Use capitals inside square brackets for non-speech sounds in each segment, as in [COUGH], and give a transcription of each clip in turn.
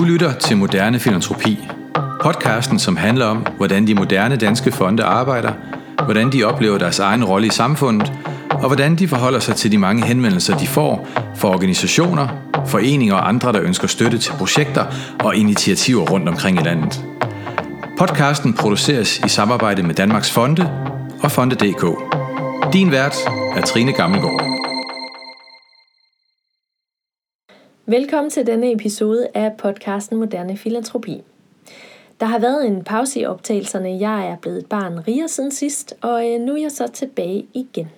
Du lytter til Moderne Filantropi. Podcasten, som handler om, hvordan de moderne danske fonde arbejder, hvordan de oplever deres egen rolle i samfundet, og hvordan de forholder sig til de mange henvendelser, de får fra organisationer, foreninger og andre, der ønsker støtte til projekter og initiativer rundt omkring i landet. Podcasten produceres i samarbejde med Danmarks Fonde og Fonde.dk. Din vært er Trine Gammelgaard. Velkommen til denne episode af podcasten Moderne Filantropi. Der har været en pause i optagelserne. Jeg er blevet et barn rigere siden sidst, og øh, nu er jeg så tilbage igen.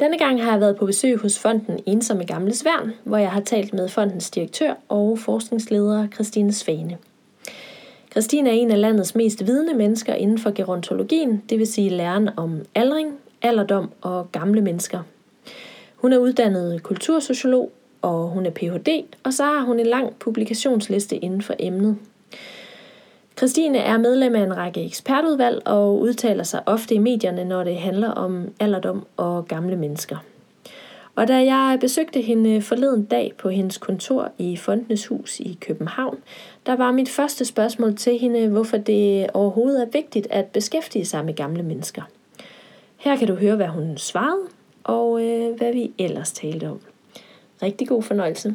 Denne gang har jeg været på besøg hos fonden Ensomme Gamle Sværn, hvor jeg har talt med fondens direktør og forskningsleder Christine Svane. Christine er en af landets mest vidende mennesker inden for gerontologien, det vil sige læren om aldring, alderdom og gamle mennesker. Hun er uddannet kultursociolog, og hun er Ph.D., og så har hun en lang publikationsliste inden for emnet. Christine er medlem af en række ekspertudvalg og udtaler sig ofte i medierne, når det handler om alderdom og gamle mennesker. Og da jeg besøgte hende forleden dag på hendes kontor i Fondenes Hus i København, der var mit første spørgsmål til hende, hvorfor det overhovedet er vigtigt at beskæftige sig med gamle mennesker. Her kan du høre, hvad hun svarede, og øh, hvad vi ellers talte om. Rigtig god fornøjelse.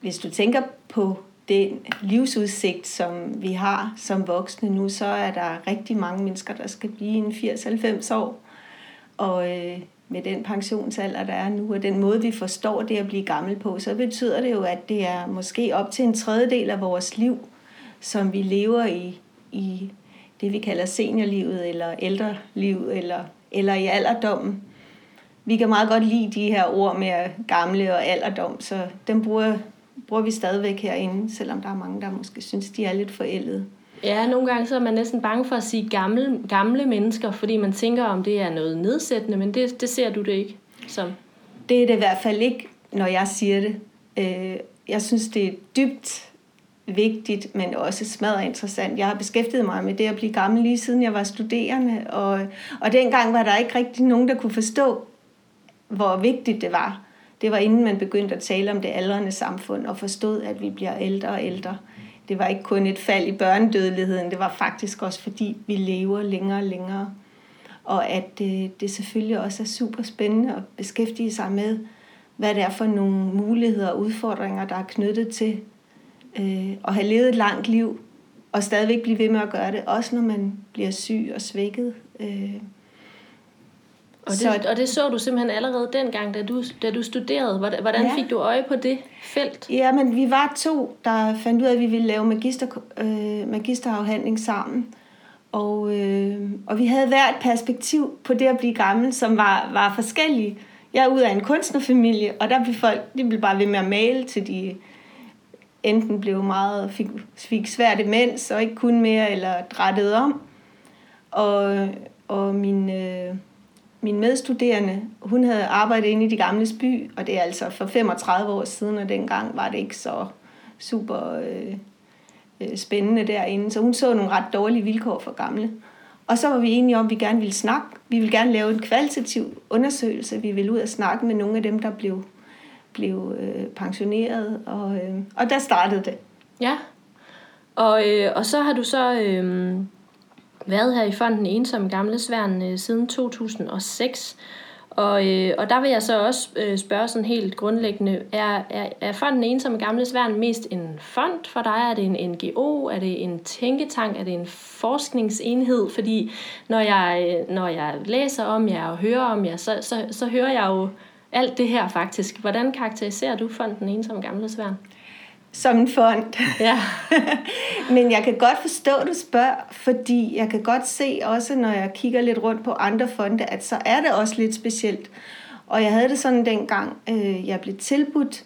Hvis du tænker på den livsudsigt, som vi har som voksne nu, så er der rigtig mange mennesker, der skal blive en 80-90 år. Og øh, med den pensionsalder, der er nu, og den måde, vi forstår det at blive gammel på, så betyder det jo, at det er måske op til en tredjedel af vores liv, som vi lever i, i det, vi kalder seniorlivet, eller ældreliv, eller, eller i alderdommen. Vi kan meget godt lide de her ord med gamle og alderdom, så dem bruger, bruger vi stadigvæk herinde, selvom der er mange, der måske synes, de er lidt forældede. Ja, nogle gange så er man næsten bange for at sige gamle, gamle mennesker, fordi man tænker, om det er noget nedsættende, men det, det ser du det ikke som. Det er det i hvert fald ikke, når jeg siger det. Øh, jeg synes, det er dybt vigtigt, men også smadret interessant. Jeg har beskæftiget mig med det at blive gammel lige siden jeg var studerende, og, og dengang var der ikke rigtig nogen, der kunne forstå, hvor vigtigt det var. Det var inden man begyndte at tale om det aldrende samfund og forstod, at vi bliver ældre og ældre. Det var ikke kun et fald i børnedødeligheden, det var faktisk også fordi, vi lever længere og længere. Og at det, det selvfølgelig også er super spændende at beskæftige sig med, hvad det er for nogle muligheder og udfordringer, der er knyttet til øh, at have levet et langt liv, og stadigvæk blive ved med at gøre det, også når man bliver syg og svækket. Øh, og det, så, og det så du simpelthen allerede dengang, da du, da du studerede. Hvordan ja. fik du øje på det felt? Ja, men vi var to, der fandt ud af, at vi ville lave magister, øh, magisterafhandling sammen. Og, øh, og vi havde hvert perspektiv på det at blive gammel, som var, var forskellige. Jeg er ud af en kunstnerfamilie, og der blev folk de blev bare ved med at male, til de enten blev meget, fik, fik svært demens, og ikke kunne mere, eller drættede om. Og, og min... Øh, min medstuderende, hun havde arbejdet inde i de gamle by, og det er altså for 35 år siden, og dengang var det ikke så super øh, øh, spændende derinde. Så hun så nogle ret dårlige vilkår for gamle. Og så var vi enige om, at vi gerne ville snakke. Vi ville gerne lave en kvalitativ undersøgelse. Vi ville ud og snakke med nogle af dem, der blev, blev øh, pensioneret. Og, øh, og der startede det. Ja, og, øh, og så har du så... Øh været her i fonden Ensomme Gamle Sværn øh, siden 2006. Og, øh, og der vil jeg så også øh, spørge sådan helt grundlæggende, er, er, er fonden Ensomme Gamle Sværn mest en fond for dig? Er det en NGO? Er det en tænketank? Er det en forskningsenhed? Fordi når jeg, øh, når jeg læser om jer og hører om jer, så, så, så hører jeg jo alt det her faktisk. Hvordan karakteriserer du fonden Ensomme Gamle Sværn? Som en fond. Ja. [LAUGHS] Men jeg kan godt forstå, at du spørger, fordi jeg kan godt se også, når jeg kigger lidt rundt på andre fonde, at så er det også lidt specielt. Og jeg havde det sådan dengang, øh, jeg blev tilbudt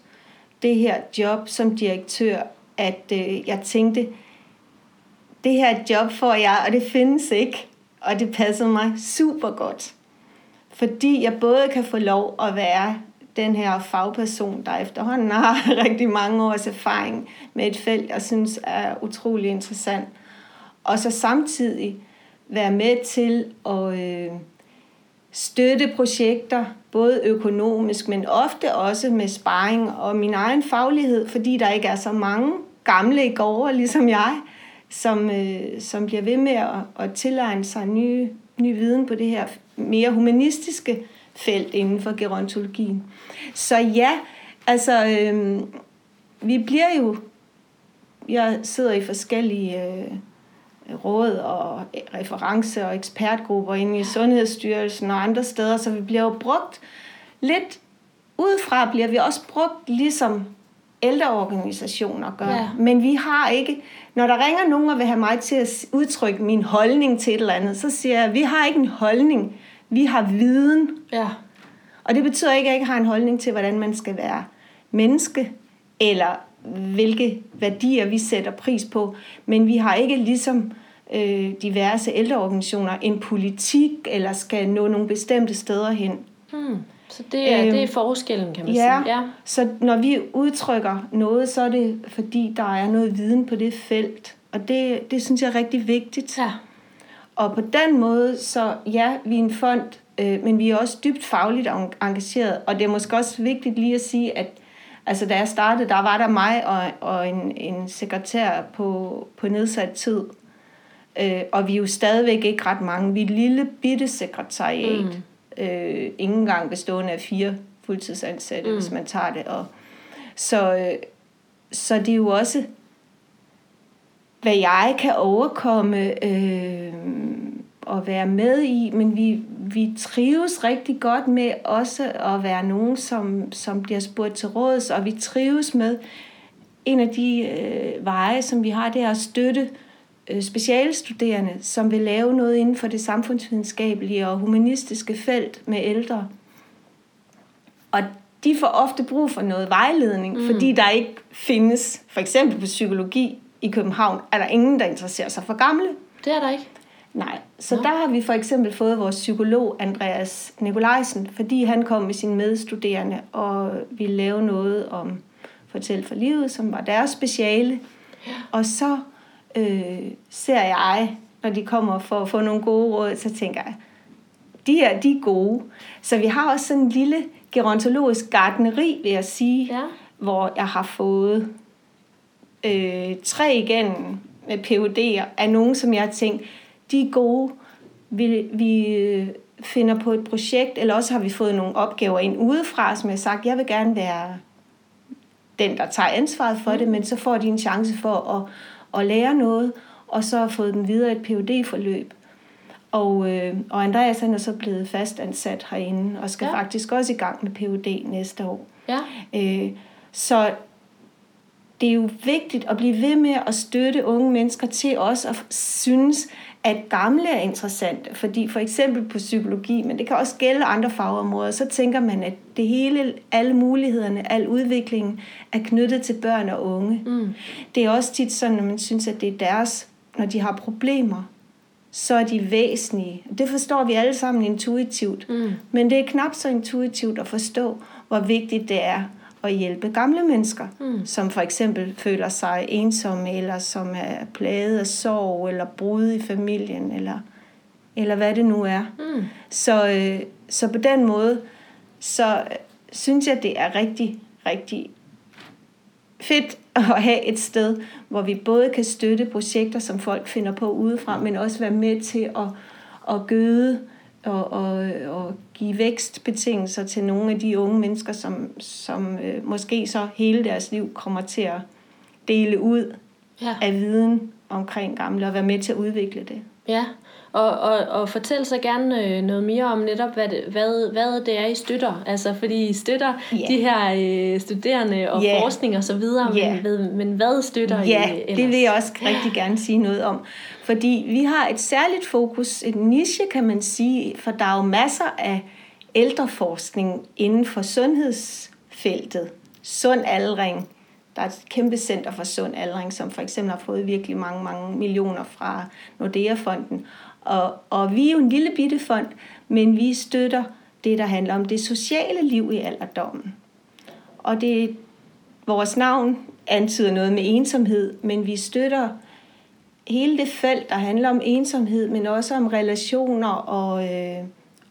det her job som direktør, at øh, jeg tænkte, det her job får jeg, og det findes ikke. Og det passede mig super godt. Fordi jeg både kan få lov at være den her fagperson, der efterhånden [LAUGHS] har rigtig mange års erfaring med et felt, jeg synes er utrolig interessant. Og så samtidig være med til at øh, støtte projekter, både økonomisk, men ofte også med sparring og min egen faglighed, fordi der ikke er så mange gamle i går, [LAUGHS] ligesom jeg, som, øh, som bliver ved med at, at tilegne sig ny, ny viden på det her mere humanistiske felt inden for gerontologien. Så ja, altså, øh, vi bliver jo, jeg sidder i forskellige øh, råd og reference- og ekspertgrupper inde i Sundhedsstyrelsen og andre steder, så vi bliver jo brugt lidt udefra bliver vi også brugt ligesom ældreorganisationer gør. Ja. Men vi har ikke, når der ringer nogen og vil have mig til at udtrykke min holdning til et eller andet, så siger jeg, at vi har ikke en holdning, vi har viden. Ja. Og det betyder ikke, at jeg ikke har en holdning til, hvordan man skal være menneske, eller hvilke værdier vi sætter pris på. Men vi har ikke ligesom øh, diverse ældreorganisationer en politik, eller skal nå nogle bestemte steder hen. Hmm. Så det er, øhm, det er forskellen, kan man ja, sige. Ja, så når vi udtrykker noget, så er det fordi, der er noget viden på det felt. Og det, det synes jeg er rigtig vigtigt. Ja. Og på den måde, så ja, vi er en fond, øh, men vi er også dybt fagligt engageret. Og det er måske også vigtigt lige at sige, at altså, da jeg startede, der var der mig og, og en, en sekretær på, på nedsat tid. Øh, og vi er jo stadigvæk ikke ret mange. Vi er et lille bitte sekretariat. Mm øh, ikke engang bestående af fire fuldtidsansatte, mm. hvis man tager det. Og, så, øh, så det er jo også, hvad jeg kan overkomme øh, og være med i, men vi, vi trives rigtig godt med også at være nogen, som, som bliver spurgt til råds, og vi trives med en af de øh, veje, som vi har, det er at støtte Øh, specialstuderende, som vil lave noget inden for det samfundsvidenskabelige og humanistiske felt med ældre. Og de får ofte brug for noget vejledning, mm. fordi der ikke findes, for eksempel på psykologi i København, er der ingen, der interesserer sig for gamle. Det er der ikke. Nej, så Nå. der har vi for eksempel fået vores psykolog Andreas Nikolajsen, fordi han kom med sine medstuderende og ville lave noget om Fortæl for livet, som var deres speciale. Ja. Og så øh, ser jeg, når de kommer for at få nogle gode råd, så tænker jeg, de her, de er gode. Så vi har også sådan en lille gerontologisk gardneri, vil jeg sige, ja. hvor jeg har fået øh, tre igennem med PUD'er af nogen, som jeg har tænkt, de er gode. Vi, vi øh, finder på et projekt, eller også har vi fået nogle opgaver ind udefra, som jeg har sagt, jeg vil gerne være den, der tager ansvaret for mm. det, men så får de en chance for at og lære noget, og så har fået dem videre et phd forløb Og, øh, og Andreas han er så blevet fastansat herinde, og skal ja. faktisk også i gang med PhD næste år. Ja. Øh, så det er jo vigtigt at blive ved med at støtte unge mennesker til også at synes, at gamle er interessante. Fordi for eksempel på psykologi, men det kan også gælde andre fagområder, så tænker man, at det hele, alle mulighederne, al udviklingen er knyttet til børn og unge. Mm. Det er også tit sådan, at man synes, at det er deres, når de har problemer, så er de væsentlige. Det forstår vi alle sammen intuitivt. Mm. Men det er knap så intuitivt at forstå, hvor vigtigt det er at hjælpe gamle mennesker, mm. som for eksempel føler sig ensomme, eller som er plaget af sorg, eller brud i familien, eller, eller hvad det nu er. Mm. Så, øh, så på den måde, så øh, synes jeg, det er rigtig, rigtig fedt [LAUGHS] at have et sted, hvor vi både kan støtte projekter, som folk finder på udefra, men også være med til at, at gøde og, og, og give vækstbetingelser til nogle af de unge mennesker, som, som øh, måske så hele deres liv kommer til at dele ud ja. af viden omkring gamle og være med til at udvikle det. Ja, og, og, og fortæl så gerne øh, noget mere om netop, hvad det, hvad, hvad det er, I støtter. Altså, fordi I støtter yeah. de her øh, studerende og yeah. forskning og så videre, yeah. men, men hvad støtter ja, I ellers? det vil jeg også rigtig gerne sige noget om. Fordi vi har et særligt fokus, et niche kan man sige, for der er jo masser af ældreforskning inden for sundhedsfeltet. Sund aldring. Der er et kæmpe center for sund aldring, som for eksempel har fået virkelig mange, mange millioner fra Nordea-fonden. Og, og vi er jo en lille bitte fond, men vi støtter det, der handler om det sociale liv i alderdommen. Og det, vores navn antyder noget med ensomhed, men vi støtter hele det felt, der handler om ensomhed, men også om relationer og, øh,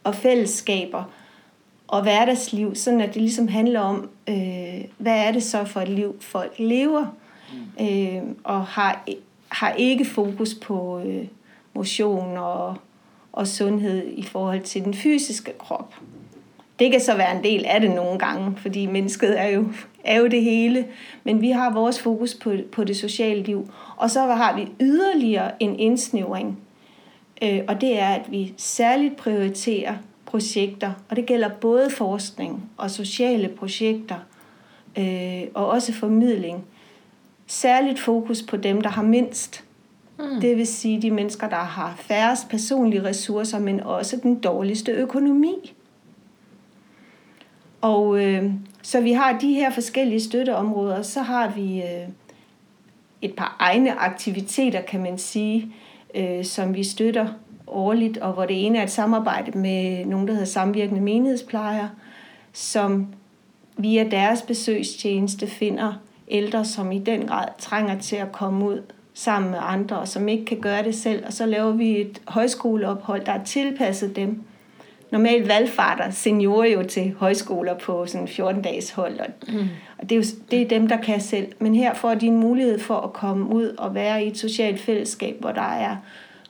og fællesskaber og hverdagsliv, sådan at det ligesom handler om, øh, hvad er det så for et liv, folk lever. øh, og har, har ikke fokus på øh, motion og, og sundhed i forhold til den fysiske krop. Det kan så være en del af det nogle gange, fordi mennesket er jo, er jo det hele. Men vi har vores fokus på, på det sociale liv. Og så har vi yderligere en indsnævring. Øh, og det er, at vi særligt prioriterer projekter, og det gælder både forskning og sociale projekter, øh, og også formidling. Særligt fokus på dem, der har mindst. Mm. Det vil sige de mennesker, der har færrest personlige ressourcer, men også den dårligste økonomi. Og øh, så vi har de her forskellige støtteområder, så har vi øh, et par egne aktiviteter, kan man sige, øh, som vi støtter årligt, og hvor det ene er et samarbejde med nogen, der hedder Samvirkende Menighedsplejer, som via deres besøgstjeneste finder ældre, som i den grad trænger til at komme ud sammen med andre, og som ikke kan gøre det selv. Og så laver vi et højskoleophold, der er tilpasset dem. Normalt valgfarter seniorer jo til højskoler på sådan 14-dages hold, og, mm. og det, er jo, det er dem, der kan selv. Men her får de en mulighed for at komme ud og være i et socialt fællesskab, hvor der er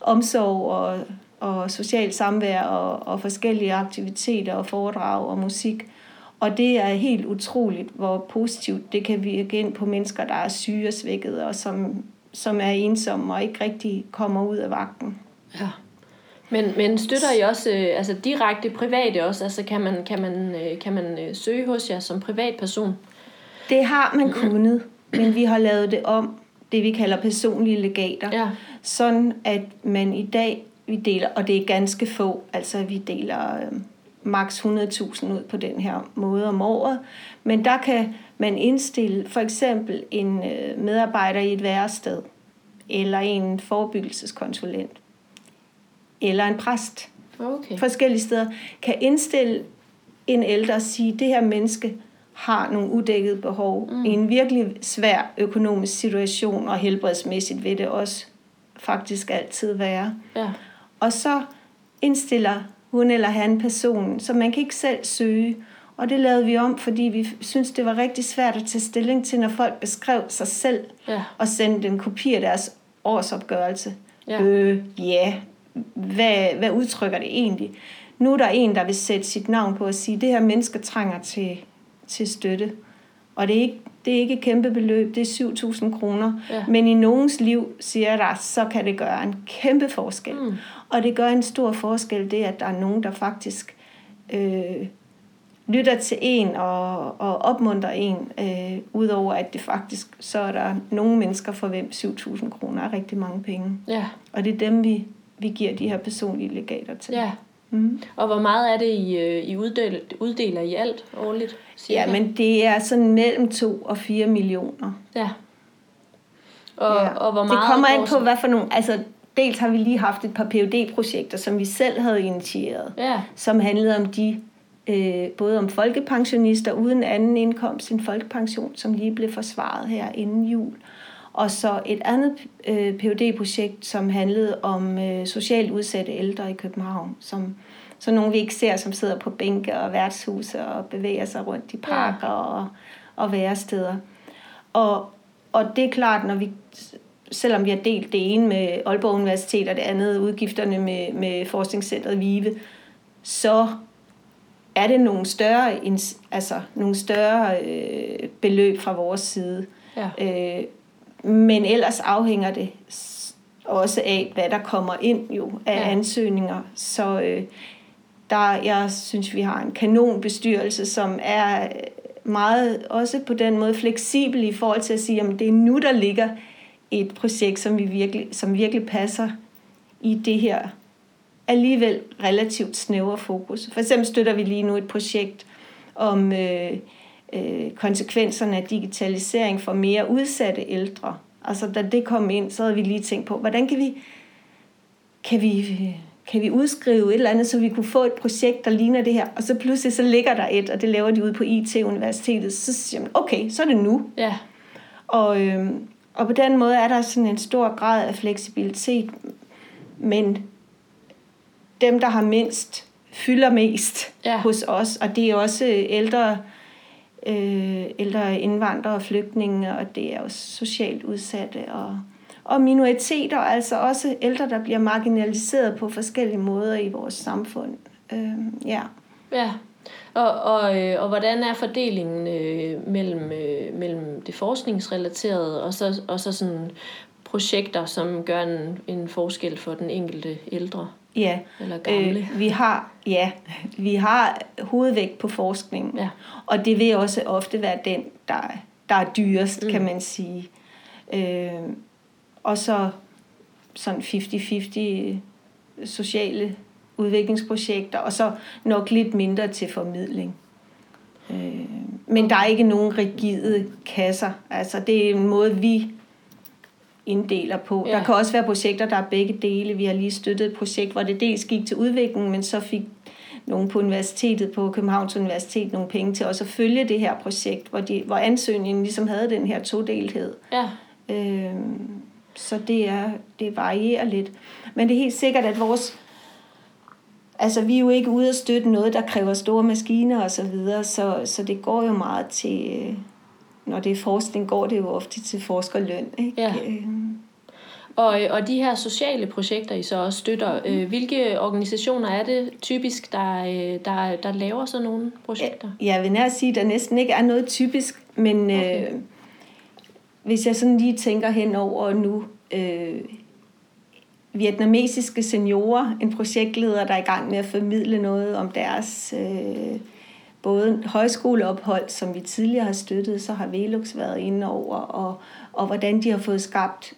omsorg og, og socialt samvær og, og forskellige aktiviteter og foredrag og musik. Og det er helt utroligt, hvor positivt det kan virke ind på mennesker, der er syge og svækket, og som, som er ensomme og ikke rigtig kommer ud af vagten. Ja. Men, men støtter I også øh, altså direkte private også? Altså kan man, kan man, øh, kan man øh, søge hos jer som privatperson? Det har man kunnet, men vi har lavet det om, det vi kalder personlige legater. Ja. Sådan at man i dag, vi deler, og det er ganske få, altså vi deler øh, maks 100.000 ud på den her måde om året. Men der kan man indstille for eksempel en øh, medarbejder i et værested, eller en forebyggelseskonsulent, eller en præst. Okay. Forskellige steder kan indstille en ældre og sige, det her menneske har nogle udækkede behov mm. i en virkelig svær økonomisk situation, og helbredsmæssigt vil det også faktisk altid være. Ja. Og så indstiller hun eller han personen, så man kan ikke selv søge. Og det lavede vi om, fordi vi synes det var rigtig svært at tage stilling til, når folk beskrev sig selv ja. og sendte en kopi af deres årsopgørelse. Ja. Øh, ja, hvad, hvad udtrykker det egentlig? Nu er der en, der vil sætte sit navn på og sige, det her menneske trænger til, til støtte. Og det er ikke, det er ikke et kæmpe beløb, det er 7.000 kroner. Ja. Men i nogens liv, siger der, så kan det gøre en kæmpe forskel. Mm. Og det gør en stor forskel, det at der er nogen, der faktisk øh, lytter til en og, og opmuntrer en, øh, udover at det faktisk, så er der nogle mennesker, for hvem 7.000 kroner er rigtig mange penge. Ja. Og det er dem, vi, vi giver de her personlige legater til. Ja. Mm. Og hvor meget er det, I, øh, I uddeler, uddeler i alt årligt? Cirka? Ja, men det er sådan mellem 2 og 4 millioner. Ja. Og, ja. og hvor meget det kommer an på, hvad for nogle... Altså, dels har vi lige haft et par phd projekter som vi selv havde initieret, ja. som handlede om de øh, både om folkepensionister uden anden indkomst end folkepension, som lige blev forsvaret her inden jul. Og så et andet øh, phd projekt som handlede om øh, socialt udsatte ældre i København, som så nogle vi ikke ser, som sidder på bænke og værtshuse og bevæger sig rundt i parker ja. og, og væresteder. Og, og det er klart, når vi selvom vi har delt det ene med Aalborg Universitet og det andet udgifterne med, med forskningscentret VIVE, så er det nogle større, altså nogle større øh, beløb fra vores side. Ja. Øh, men ellers afhænger det også af, hvad der kommer ind jo af ja. ansøgninger. Så øh, der, jeg synes, vi har en kanonbestyrelse, som er meget også på den måde fleksibel i forhold til at sige, at det er nu, der ligger et projekt, som, vi virkelig, som virkelig passer i det her alligevel relativt snævre fokus. For eksempel støtter vi lige nu et projekt om øh, øh, konsekvenserne af digitalisering for mere udsatte ældre. Altså da det kom ind, så havde vi lige tænkt på, hvordan kan vi, kan vi, kan vi udskrive et eller andet, så vi kunne få et projekt, der ligner det her. Og så pludselig så ligger der et, og det laver de ude på IT-universitetet. Så siger man, okay, så er det nu. Ja. Og, øh, og på den måde er der sådan en stor grad af fleksibilitet, men dem, der har mindst, fylder mest ja. hos os, og det er også ældre øh, ældre indvandrere og flygtninge, og det er også socialt udsatte og, og minoriteter, altså også ældre, der bliver marginaliseret på forskellige måder i vores samfund. Øh, ja. Ja, og, og, øh, og hvordan er fordelingen øh, mellem, øh, mellem det forskningsrelaterede og så, og så sådan projekter, som gør en, en forskel for den enkelte ældre? Ja, eller gamle. Øh, vi har ja, vi har hovedvægt på forskning, ja. og det vil også ofte være den, der, der er dyrest, mm. kan man sige. Øh, og så sådan 50-50 sociale udviklingsprojekter, og så nok lidt mindre til formidling. Øh, men der er ikke nogen rigide kasser. Altså, det er en måde, vi inddeler på. Ja. Der kan også være projekter, der er begge dele. Vi har lige støttet et projekt, hvor det dels gik til udvikling, men så fik nogen på universitetet, på Københavns Universitet, nogle penge til også at følge det her projekt, hvor, de, hvor ansøgningen ligesom havde den her todelhed. Ja. Øh, så det, er, det varierer lidt. Men det er helt sikkert, at vores Altså, vi er jo ikke ude at støtte noget, der kræver store maskiner og så videre, så, så det går jo meget til, øh, når det er forskning, går det jo ofte til forskerløn. Ikke? Ja. Øh. Og, og de her sociale projekter, I så også støtter, øh, hvilke organisationer er det typisk, der, der, der laver sådan nogle projekter? Ja, jeg vil nær sige, at der næsten ikke er noget typisk, men okay. øh, hvis jeg sådan lige tænker hen over nu, øh, vietnamesiske seniorer, en projektleder, der er i gang med at formidle noget om deres øh, både højskoleophold, som vi tidligere har støttet, så har Velux været inde over, og, og hvordan de har fået skabt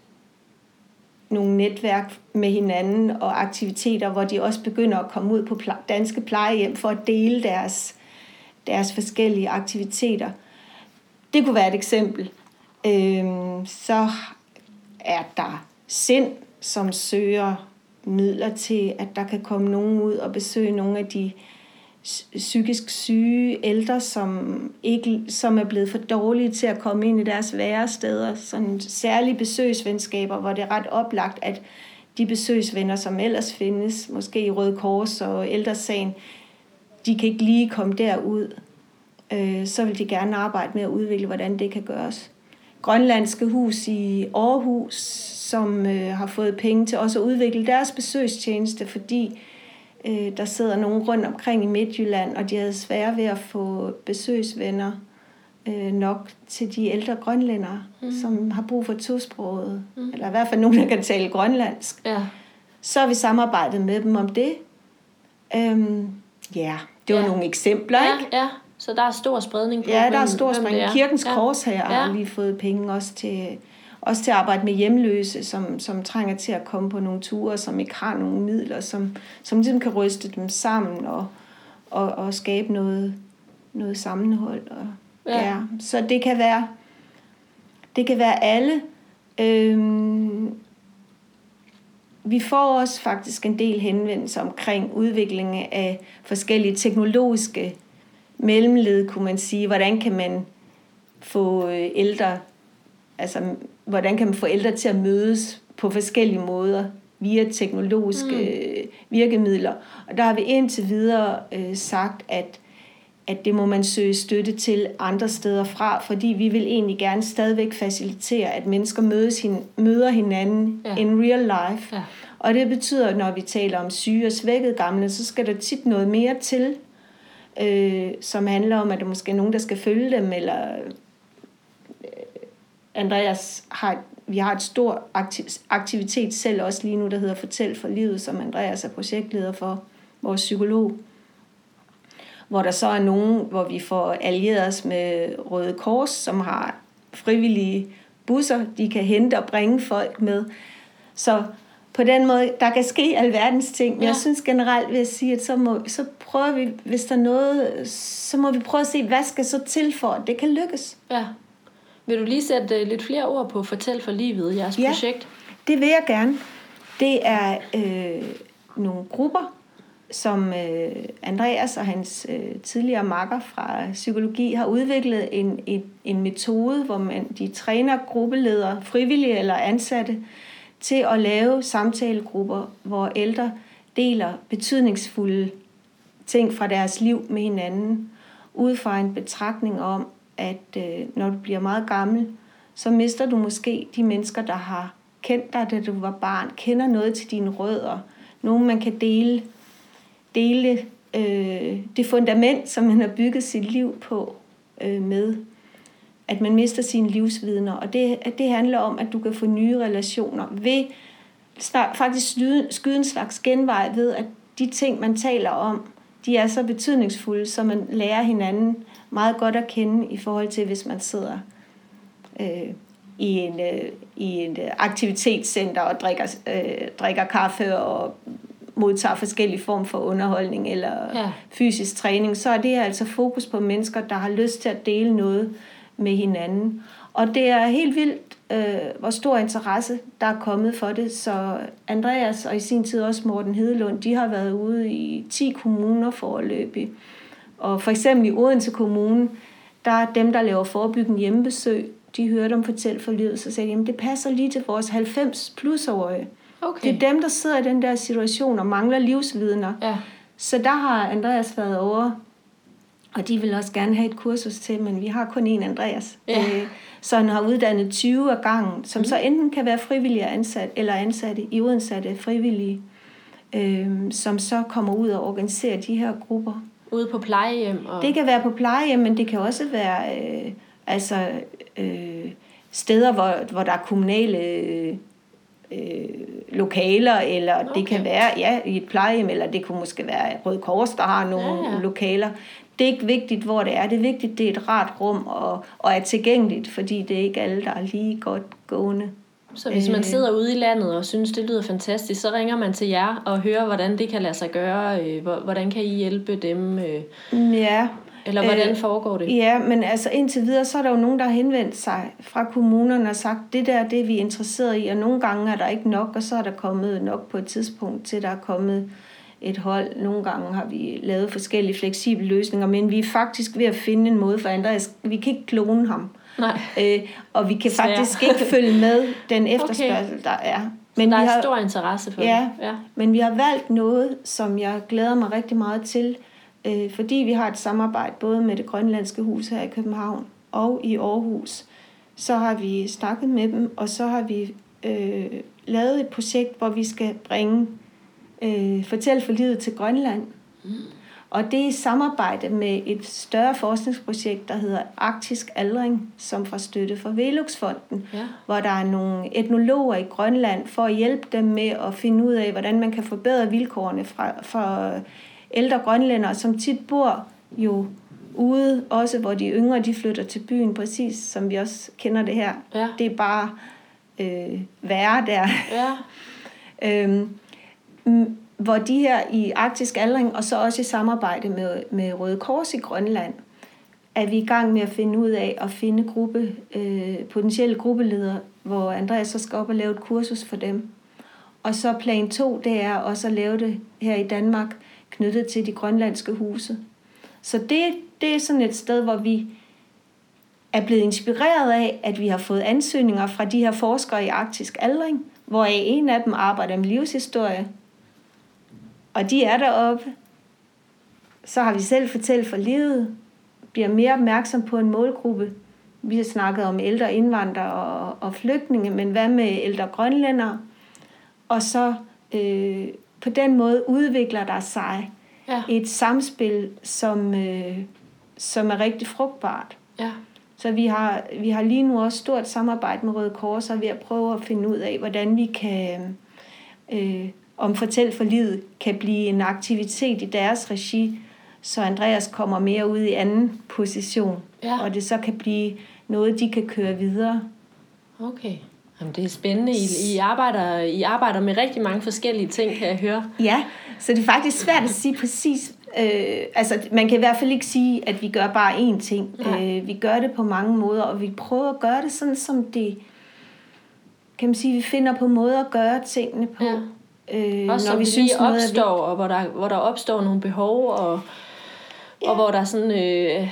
nogle netværk med hinanden og aktiviteter, hvor de også begynder at komme ud på danske plejehjem for at dele deres, deres forskellige aktiviteter. Det kunne være et eksempel. Øhm, så er der sind, som søger midler til, at der kan komme nogen ud og besøge nogle af de psykisk syge ældre, som, ikke, som er blevet for dårlige til at komme ind i deres væresteder. Sådan særlige besøgsvenskaber, hvor det er ret oplagt, at de besøgsvenner, som ellers findes, måske i Røde Kors og ældresagen, de kan ikke lige komme derud. Øh, så vil de gerne arbejde med at udvikle, hvordan det kan gøres. Grønlandske hus i Aarhus, som øh, har fået penge til også at udvikle deres besøgstjeneste, fordi øh, der sidder nogen rundt omkring i Midtjylland, og de havde svært ved at få besøgsvenner øh, nok til de ældre grønlændere, mm. som har brug for tosproget, mm. eller i hvert fald nogen, der kan tale grønlandsk. Ja. Så har vi samarbejdet med dem om det. Øhm, ja, det var ja. nogle eksempler, ja, ikke? Ja, så der er stor spredning på, Ja, der er stor spredning. Kirkens ja. Kors her ja. har lige fået penge også til også til at arbejde med hjemløse, som, som trænger til at komme på nogle ture, som ikke har nogen midler, som, som ligesom kan ryste dem sammen og, og, og skabe noget, noget sammenhold. Og, ja. Ja, så det kan være, det kan være alle. Øhm, vi får også faktisk en del henvendelser omkring udviklingen af forskellige teknologiske mellemled, kunne man sige. Hvordan kan man få øh, ældre altså, hvordan kan man få ældre til at mødes på forskellige måder via teknologiske mm. virkemidler. Og der har vi indtil videre øh, sagt, at, at det må man søge støtte til andre steder fra, fordi vi vil egentlig gerne stadigvæk facilitere, at mennesker mødes hin, møder hinanden ja. in real life. Ja. Og det betyder, når vi taler om syge og svækket gamle, så skal der tit noget mere til, øh, som handler om, at der måske er nogen, der skal følge dem, eller Andreas har, vi har et stor aktivitet selv også lige nu, der hedder Fortæl for livet, som Andreas er projektleder for, vores psykolog. Hvor der så er nogen, hvor vi får allieret os med Røde Kors, som har frivillige busser, de kan hente og bringe folk med. Så på den måde, der kan ske alverdens ting. Men ja. jeg synes generelt vil jeg sige, at så, må, så prøver vi, hvis der er noget, så må vi prøve at se, hvad skal så til for, at det kan lykkes. Ja. Vil du lige sætte øh, lidt flere ord på Fortæl for livet, jeres ja, projekt? det vil jeg gerne. Det er øh, nogle grupper, som øh, Andreas og hans øh, tidligere makker fra psykologi har udviklet en, en, en metode, hvor man de træner gruppeledere, frivillige eller ansatte, til at lave samtalegrupper, hvor ældre deler betydningsfulde ting fra deres liv med hinanden, ud fra en betragtning om, at øh, når du bliver meget gammel, så mister du måske de mennesker, der har kendt dig, da du var barn, kender noget til dine rødder, nogen man kan dele, dele øh, det fundament, som man har bygget sit liv på øh, med. At man mister sine livsvidner, og det, at det handler om, at du kan få nye relationer ved faktisk skyde en slags genvej ved, at de ting, man taler om, de er så betydningsfulde, så man lærer hinanden meget godt at kende i forhold til, hvis man sidder øh, i en, øh, i en aktivitetscenter og drikker, øh, drikker kaffe og modtager forskellige form for underholdning eller ja. fysisk træning, så er det altså fokus på mennesker, der har lyst til at dele noget med hinanden. Og det er helt vildt, øh, hvor stor interesse der er kommet for det. Så Andreas og i sin tid også Morten Hedelund, de har været ude i 10 kommuner forløbig. Og for eksempel i Odense Kommune, der er dem, der laver forebyggende hjemmebesøg, de hørte om Fortæl for livet, så sagde de, at det passer lige til vores 90 plusårige. Okay. Det er dem, der sidder i den der situation og mangler livsvidner. Ja. Så der har Andreas været over, og de vil også gerne have et kursus til, men vi har kun én Andreas. Ja. Øh, så han har uddannet 20 af gangen, som mm. så enten kan være frivillige ansat, eller ansatte i udsatte frivillige, øh, som så kommer ud og organiserer de her grupper. Ude på plejehjem? Og... Det kan være på plejehjem, men det kan også være øh, altså, øh, steder, hvor, hvor der er kommunale øh, lokaler, eller okay. det kan være ja, i et plejehjem, eller det kunne måske være Røde Kors, der har nogle ja, ja. lokaler det er ikke vigtigt, hvor det er. Det er vigtigt, det er et rart rum og, og er tilgængeligt, fordi det er ikke alle, der er lige godt gående. Så hvis man øh. sidder ude i landet og synes, det lyder fantastisk, så ringer man til jer og hører, hvordan det kan lade sig gøre. Øh, hvordan kan I hjælpe dem? Øh? Ja. Eller hvordan foregår det? Ja, men altså indtil videre, så er der jo nogen, der har henvendt sig fra kommunerne og sagt, det der, det er vi interesseret i, og nogle gange er der ikke nok, og så er der kommet nok på et tidspunkt til, der er kommet et hold. Nogle gange har vi lavet forskellige fleksible løsninger, men vi er faktisk ved at finde en måde for Andreas. Vi kan ikke klone ham. Nej. Øh, og vi kan Svær. faktisk ikke [LAUGHS] følge med den efterspørgsel, okay. der er. Men der er vi har, stor interesse for ja, det. Ja, men vi har valgt noget, som jeg glæder mig rigtig meget til, øh, fordi vi har et samarbejde både med det grønlandske hus her i København og i Aarhus. Så har vi snakket med dem, og så har vi øh, lavet et projekt, hvor vi skal bringe øh, Fortæl for livet til Grønland. Mm. Og det er i samarbejde med et større forskningsprojekt, der hedder Arktisk Aldring, som får støtte fra Veluxfonden, ja. hvor der er nogle etnologer i Grønland for at hjælpe dem med at finde ud af, hvordan man kan forbedre vilkårene fra, for ældre grønlændere, som tit bor jo ude, også hvor de yngre de flytter til byen, præcis som vi også kender det her. Ja. Det er bare øh, værre der. Ja. [LAUGHS] øhm, hvor de her i Arktisk Aldring, og så også i samarbejde med, med Røde Kors i Grønland, er vi i gang med at finde ud af at finde gruppe, øh, potentielle gruppeledere, hvor Andreas så skal op og lave et kursus for dem. Og så plan 2, det er også at lave det her i Danmark, knyttet til de grønlandske huse. Så det, det er sådan et sted, hvor vi er blevet inspireret af, at vi har fået ansøgninger fra de her forskere i arktisk aldring, hvor en af dem arbejder med livshistorie, og de er deroppe. Så har vi selv fortalt for livet, bliver mere opmærksom på en målgruppe. Vi har snakket om ældre indvandrere og, og flygtninge, men hvad med ældre grønlændere? Og så øh, på den måde udvikler der sig ja. et samspil, som, øh, som er rigtig frugtbart. Ja. Så vi har, vi har lige nu også stort samarbejde med Røde Kors, og vi er at prøve at finde ud af, hvordan vi kan øh, om Fortæl for livet kan blive en aktivitet i deres regi, så Andreas kommer mere ud i anden position, ja. og det så kan blive noget, de kan køre videre. Okay. Jamen, det er spændende. I, I, arbejder, I arbejder med rigtig mange forskellige ting, kan jeg høre. Ja, så det er faktisk svært at sige præcis. Øh, altså, man kan i hvert fald ikke sige, at vi gør bare én ting. Øh, vi gør det på mange måder, og vi prøver at gøre det sådan, som det... Kan man sige, vi finder på måder at gøre tingene på. Ja. Øh, Også når vi synes noget opstår, og hvor der, hvor der opstår nogle behov, og, ja. og hvor der sådan, øh,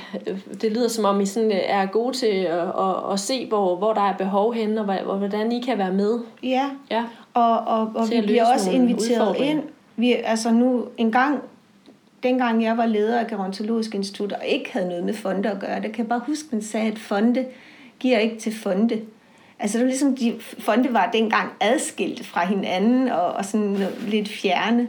det lyder som om I sådan øh, er gode til at, at, at se, hvor, hvor der er behov henne, og, og hvordan I kan være med. Ja, ja. og, og, og vi bliver også inviteret ind. Vi, altså nu en gang, dengang jeg var leder af Gerontologisk Institut, og ikke havde noget med fonde at gøre, der kan jeg bare huske, man sagde, at fonde giver ikke til fonde. Altså det var ligesom, de fonde var dengang adskilt fra hinanden, og, og sådan lidt fjerne.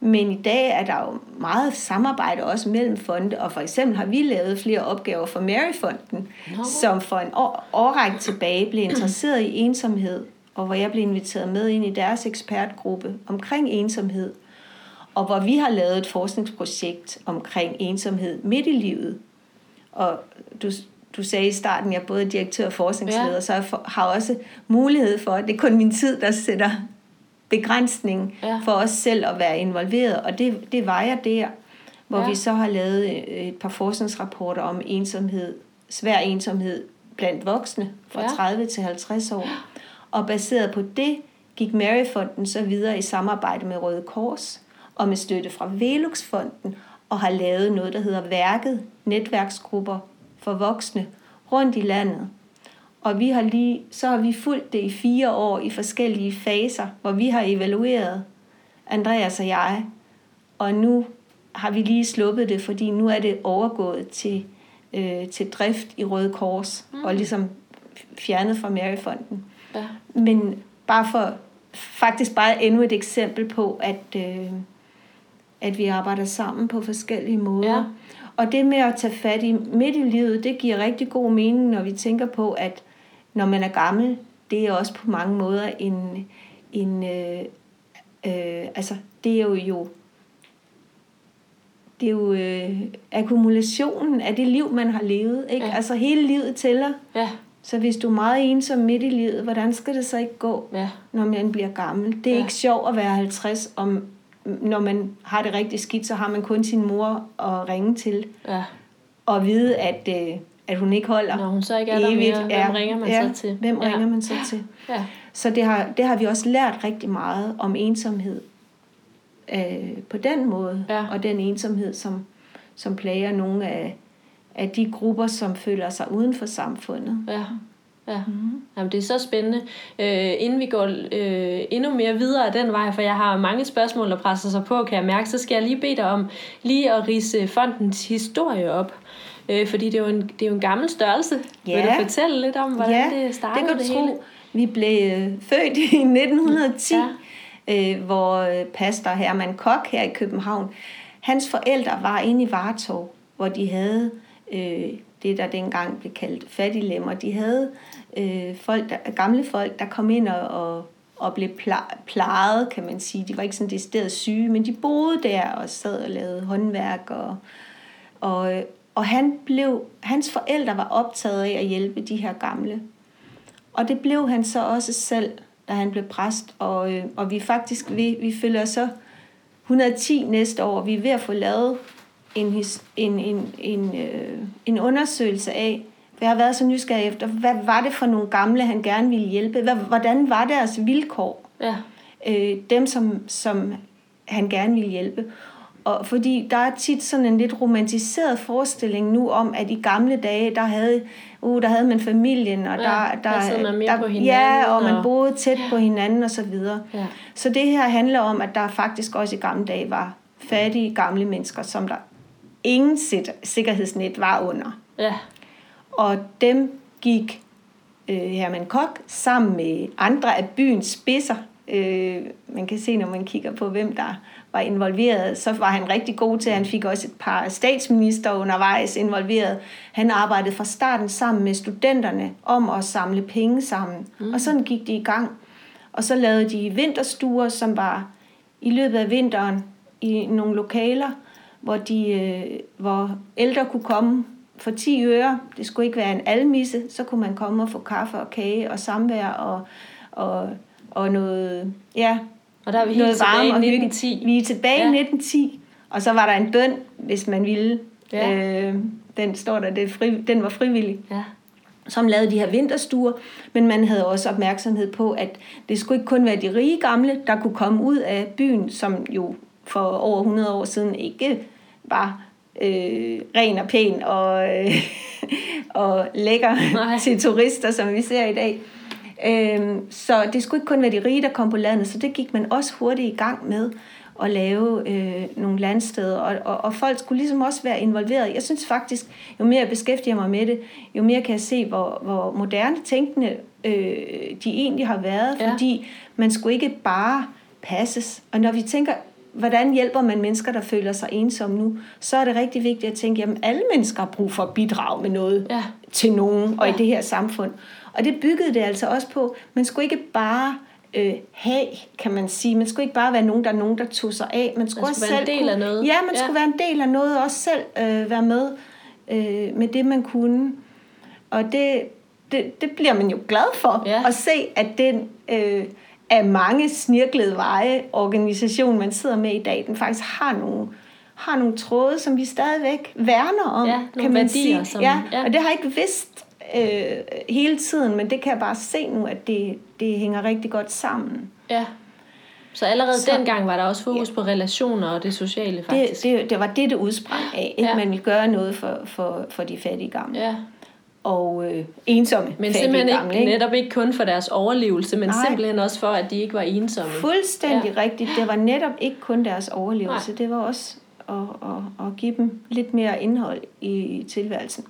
Men i dag er der jo meget samarbejde også mellem fonde, og for eksempel har vi lavet flere opgaver for Maryfonden, no. som for en år, årrække tilbage blev interesseret i ensomhed, og hvor jeg blev inviteret med ind i deres ekspertgruppe omkring ensomhed, og hvor vi har lavet et forskningsprojekt omkring ensomhed midt i livet. Og du, du sagde i starten, jeg er både direktør og forskningsleder, ja. så jeg har også mulighed for, at det er kun min tid, der sætter begrænsning ja. for os selv at være involveret, og det, det var jeg der, hvor ja. vi så har lavet et par forskningsrapporter om ensomhed, svær ensomhed blandt voksne fra ja. 30 til 50 år. Og baseret på det gik Maryfonden så videre i samarbejde med Røde Kors og med støtte fra Veluxfonden og har lavet noget, der hedder Værket, netværksgrupper for voksne rundt i landet. Og vi har lige, så har vi fulgt det i fire år i forskellige faser, hvor vi har evalueret, Andreas og jeg. Og nu har vi lige sluppet det, fordi nu er det overgået til, øh, til drift i Røde Kors, mm. og ligesom fjernet fra Maryfonden. Ja. Men bare for, faktisk bare endnu et eksempel på, at, øh, at vi arbejder sammen på forskellige måder. Ja. Og det med at tage fat i midt i livet, det giver rigtig god mening, når vi tænker på, at når man er gammel, det er også på mange måder en, en øh, øh, altså det er jo, jo det er jo øh, akkumulationen af det liv, man har levet. Ikke? Ja. Altså hele livet tæller. Ja. Så hvis du er meget ensom midt i livet, hvordan skal det så ikke gå, ja. når man bliver gammel? Det er ja. ikke sjovt at være 50, om, når man har det rigtig skidt, så har man kun sin mor at ringe til. Ja. Og vide, at, øh, at hun ikke holder Når hun så ikke er evigt. der mere, hvem ja. ringer man ja. så til? Hvem ja. ringer man så til? Ja. Så det har, det har vi også lært rigtig meget om ensomhed øh, på den måde. Ja. Og den ensomhed, som, som plager nogle af, af de grupper, som føler sig uden for samfundet. Ja. Ja, mm. Jamen, det er så spændende. Øh, inden vi går øh, endnu mere videre af den vej, for jeg har mange spørgsmål, der presser sig på, kan jeg mærke, så skal jeg lige bede dig om lige at rise fondens historie op. Øh, fordi det er, jo en, det er jo en gammel størrelse. Ja. Vil du fortælle lidt om, hvordan ja, det startede det, kan det hele? Tro. Vi blev øh, født i 1910, ja. øh, hvor øh, pastor Herman Kok her i København, hans forældre var inde i Vartov, hvor de havde øh, det, der dengang blev kaldt fattiglemmer. De havde øh, folk, der, gamle folk, der kom ind og, og, og blev plejet, kan man sige. De var ikke sådan decideret syge, men de boede der og sad og lavede håndværk. Og, og, og han blev, hans forældre var optaget af at hjælpe de her gamle. Og det blev han så også selv, da han blev præst. Og, øh, og vi faktisk, vi, vi følger så 110 næste år. Vi er ved at få lavet en, en, en, en, øh, en undersøgelse af, for jeg har været så nysgerrig efter, hvad var det for nogle gamle, han gerne ville hjælpe? Hvad, hvordan var deres vilkår? Ja. Øh, dem, som, som han gerne ville hjælpe. Og fordi der er tit sådan en lidt romantiseret forestilling nu om, at i gamle dage, der havde, uh, der havde man familien, og ja, der, der, man mere der, på hinanden, ja, og man boede tæt ja. på hinanden og så videre. Ja. Så det her handler om, at der faktisk også i gamle dage var fattige gamle mennesker, som der ingen sikkerhedsnet var under. Ja. Og dem gik øh, Herman Kok sammen med andre af byens spidser. Øh, man kan se, når man kigger på, hvem der var involveret, så var han rigtig god til. Han fik også et par statsminister undervejs involveret. Han arbejdede fra starten sammen med studenterne om at samle penge sammen. Mm. Og sådan gik de i gang. Og så lavede de vinterstuer, som var i løbet af vinteren i nogle lokaler, hvor, de, øh, hvor ældre kunne komme for 10 øre. Det skulle ikke være en almisse. Så kunne man komme og få kaffe og kage og samvær og, og, og noget, ja, og der er vi helt tilbage i 1910. Vi er tilbage ja. i 1910, og så var der en bøn, hvis man ville. Ja. Øh, den står der, det fri, den var frivillig. Ja som lavede de her vinterstuer, men man havde også opmærksomhed på, at det skulle ikke kun være de rige gamle, der kunne komme ud af byen, som jo for over 100 år siden ikke var øh, ren og pæn og, øh, [LAUGHS] og lækker Nej. til turister, som vi ser i dag. Øh, så det skulle ikke kun være de rige, der kom på landet, så det gik man også hurtigt i gang med. at lave øh, nogle landsteder, og, og, og folk skulle ligesom også være involveret. Jeg synes faktisk, jo mere jeg beskæftiger mig med det, jo mere kan jeg se, hvor, hvor moderne tænkende øh, de egentlig har været, Ja. fordi man skulle ikke bare passes. Og når vi tænker, hvordan hjælper man mennesker, der føler sig ensomme nu, så er det rigtig vigtigt at tænke, at alle mennesker har brug for at bidrage med noget Ja. til nogen og Ja. i det her samfund. Og det byggede det altså også på. Man skulle ikke bare øh, have, kan man sige. Man skulle ikke bare være nogen, der er nogen, der tog sig af. Man skulle, Man også skulle være en selv del kunne, af noget. Ja, man Ja. skulle være en del af noget, og også selv øh, være med øh, med det, man kunne. Og det, det, det bliver man jo glad for, Ja. at se, at den øh, af mange snirklede veje organisation, man sidder med i dag, den faktisk har nogle, har nogle tråde, som vi stadigvæk værner om, Ja, kan man værdier, sige. som- ja, ja. og det har jeg ikke vidst øh, hele tiden, men det kan jeg bare se nu, at det, det hænger rigtig godt sammen. Ja. Så allerede Så- dengang var der også fokus ja. på relationer og det sociale, faktisk. Det, det, det var det, det udsprang af. Ikke? Ja. Man ville gøre noget for, for, for de fattige gamle. Ja. Og øh, ensomme Men simpelthen gamle. ikke, netop ikke kun for deres overlevelse, men Nej. Simpelthen også for, at de ikke var ensomme. Fuldstændig ja. rigtigt. Det var netop ikke kun deres overlevelse. Nej. Det var også at, at, at give dem lidt mere indhold i, tilværelsen.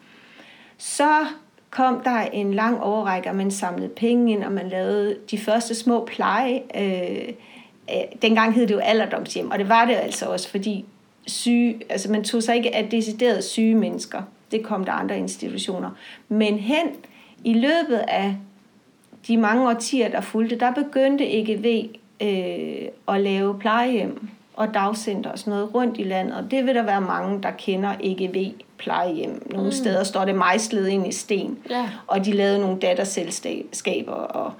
Så kom der en lang overrække, og man samlede penge ind, og man lavede de første små pleje. Øh, øh, dengang hed det jo alderdomshjem, og det var det altså også, fordi syge, altså man tog sig ikke af deciderede syge mennesker. Det kom der andre institutioner. Men hen i løbet af de mange årtier, der fulgte, der begyndte EGV øh, at lave plejehjem og dagcenter og sådan noget rundt i landet. Og det vil der være mange, der kender EGV plejehjem. Nogle mm. steder står det mejslet ind i sten. Ja. Og de lavede nogle datterselskaber og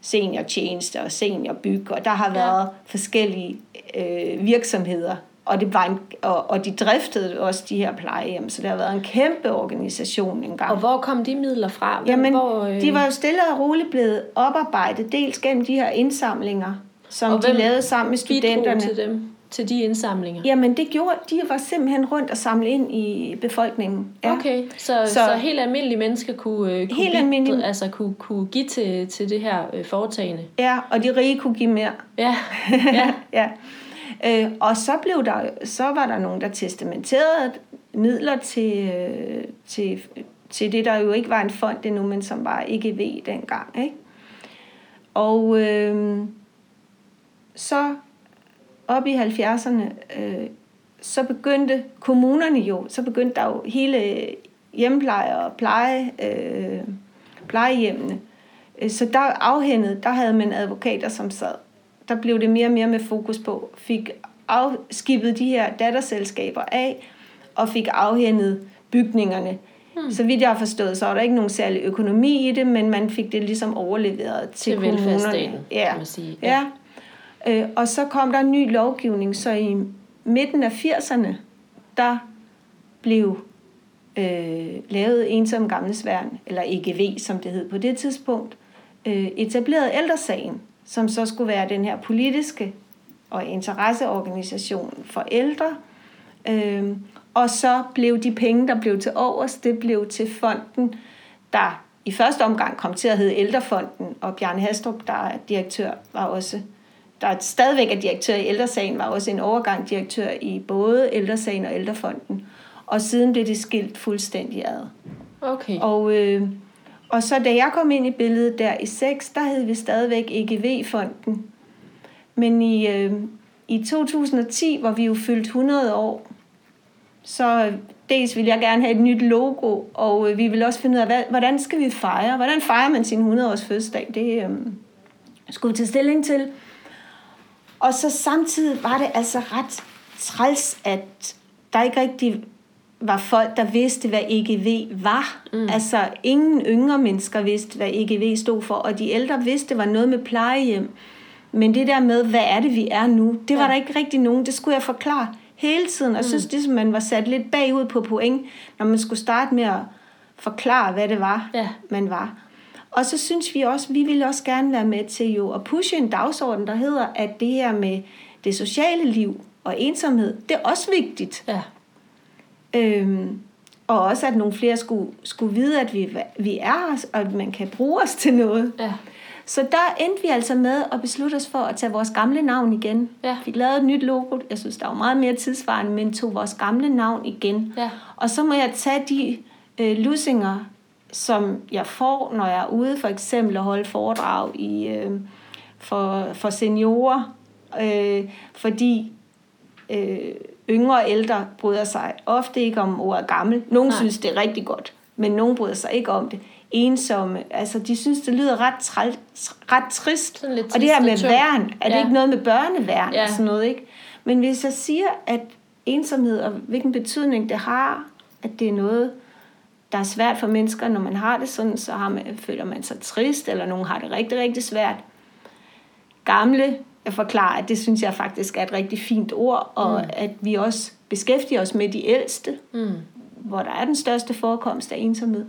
seniortjeneste og seniorbyg, og der har Ja. været forskellige øh, virksomheder, og, det var en, og, og de driftede også de her plejehjem, så det har været en kæmpe organisation engang. Og hvor kom de midler fra? Hvem- Jamen, hvor, øh, de var jo stille og roligt blevet oparbejdet, dels gennem de her indsamlinger, som Og de lavede sammen med studenterne. til dem, til de indsamlinger? Jamen, det gjorde, de var simpelthen rundt og samle ind i befolkningen. Okay, så, Så- så, helt almindelige mennesker kunne, øh, kunne, Helt almindelige- altså, kunne, kunne give til, til det her øh, foretagende. Ja, og de rige kunne give mere. Ja, [LAUGHS] ja. ja. Øh, og så blev der, så var der nogen, der testamenterede midler til, øh, til, til det, der jo ikke var en fond endnu, men som var EGV dengang. Ikke? Og øh, så op i 70'erne, øh, så begyndte kommunerne jo, så begyndte der jo hele hjemmepleje og pleje, øh, plejehjemmene. Øh, så der afhændede, der havde man advokater, som sad. Der blev det mere og mere med fokus på, fik afskibet de her datterselskaber af, og fik afhændet bygningerne. Hmm. Så vidt jeg har forstået, så var der ikke nogen særlig økonomi i det, men man fik det ligesom overleveret til, Til kommunerne. velfærdsstaten, ja. kan man sige. Ja. ja. Øh, og så kom der en ny lovgivning, så i midten af 80'erne, der blev øh, lavet ensom gamles værn, eller EGV, som det hed på det tidspunkt, øh, etableret ældresagen, som så skulle være den her politiske og interesseorganisation for ældre. Øh, og så blev de penge, der blev til overs, det blev til fonden, der i første omgang kom til at hedde Ældrefonden, og Bjarne Hastrup, der er direktør, var også der stadigvæk er direktør i Ældresagen, var også en overgang direktør i både Ældresagen og Ældrefonden. Og siden blev det skilt fuldstændig ad. Okay. Og, øh, og så da jeg kom ind i billedet der i 6, der hed vi stadigvæk EGV-fonden. Men i, øh, i 2010, hvor vi jo fyldt 100 år, så øh, dels vil jeg gerne have et nyt logo, og øh, vi vil også finde ud af, hvad, hvordan skal vi fejre? Hvordan fejrer man sin 100-års fødselsdag? Det øh, skulle vi tage stilling til. Og så samtidig var det altså ret træls, at der ikke rigtig var folk, der vidste, hvad EGV var. Mm. Altså, ingen yngre mennesker vidste, hvad EGV stod for, og de ældre vidste, det var noget med plejehjem. Men det der med, hvad er det, vi er nu, det var ja. der ikke rigtig nogen. Det skulle jeg forklare hele tiden, og jeg synes, ligesom, man var sat lidt bagud på point, når man skulle starte med at forklare, hvad det var, Ja. man var. Og så synes vi også, vi ville også gerne være med til jo at pushe en dagsorden, der hedder, at det her med det sociale liv og ensomhed, det er også vigtigt. Ja. Øhm, og også, at nogle flere skulle, skulle vide, at vi, vi er os, og at man kan bruge os til noget. Ja. Så der endte vi altså med at beslutte os for at tage vores gamle navn igen. Ja. Vi lavede et nyt logo. Jeg synes, der var meget mere tidsvarende, men tog vores gamle navn igen. Ja. Og så må jeg tage de øh, lusinger, som jeg får, når jeg er ude for eksempel at holde foredrag i, øh, for, for seniorer. Øh, fordi øh, yngre og ældre bryder sig ofte ikke om ordet gammel. Nogle Nej. Synes, det er rigtig godt, men nogle bryder sig ikke om det. Ensomme, altså de synes, det lyder ret, træl, ret trist. Sådan lidt og det her med trist værn, er det Ja. ikke noget med børneværn Ja. og sådan noget, ikke? Men hvis jeg siger, at ensomhed og hvilken betydning det har, at det er noget, der er svært for mennesker, når man har det sådan, så har man, føler man sig trist, eller nogen har det rigtig, rigtig svært. Gamle, jeg forklarer, at det synes jeg faktisk er et rigtig fint ord, og mm. at vi også beskæftiger os med de ældste, Mm. hvor der er den største forekomst af ensomhed.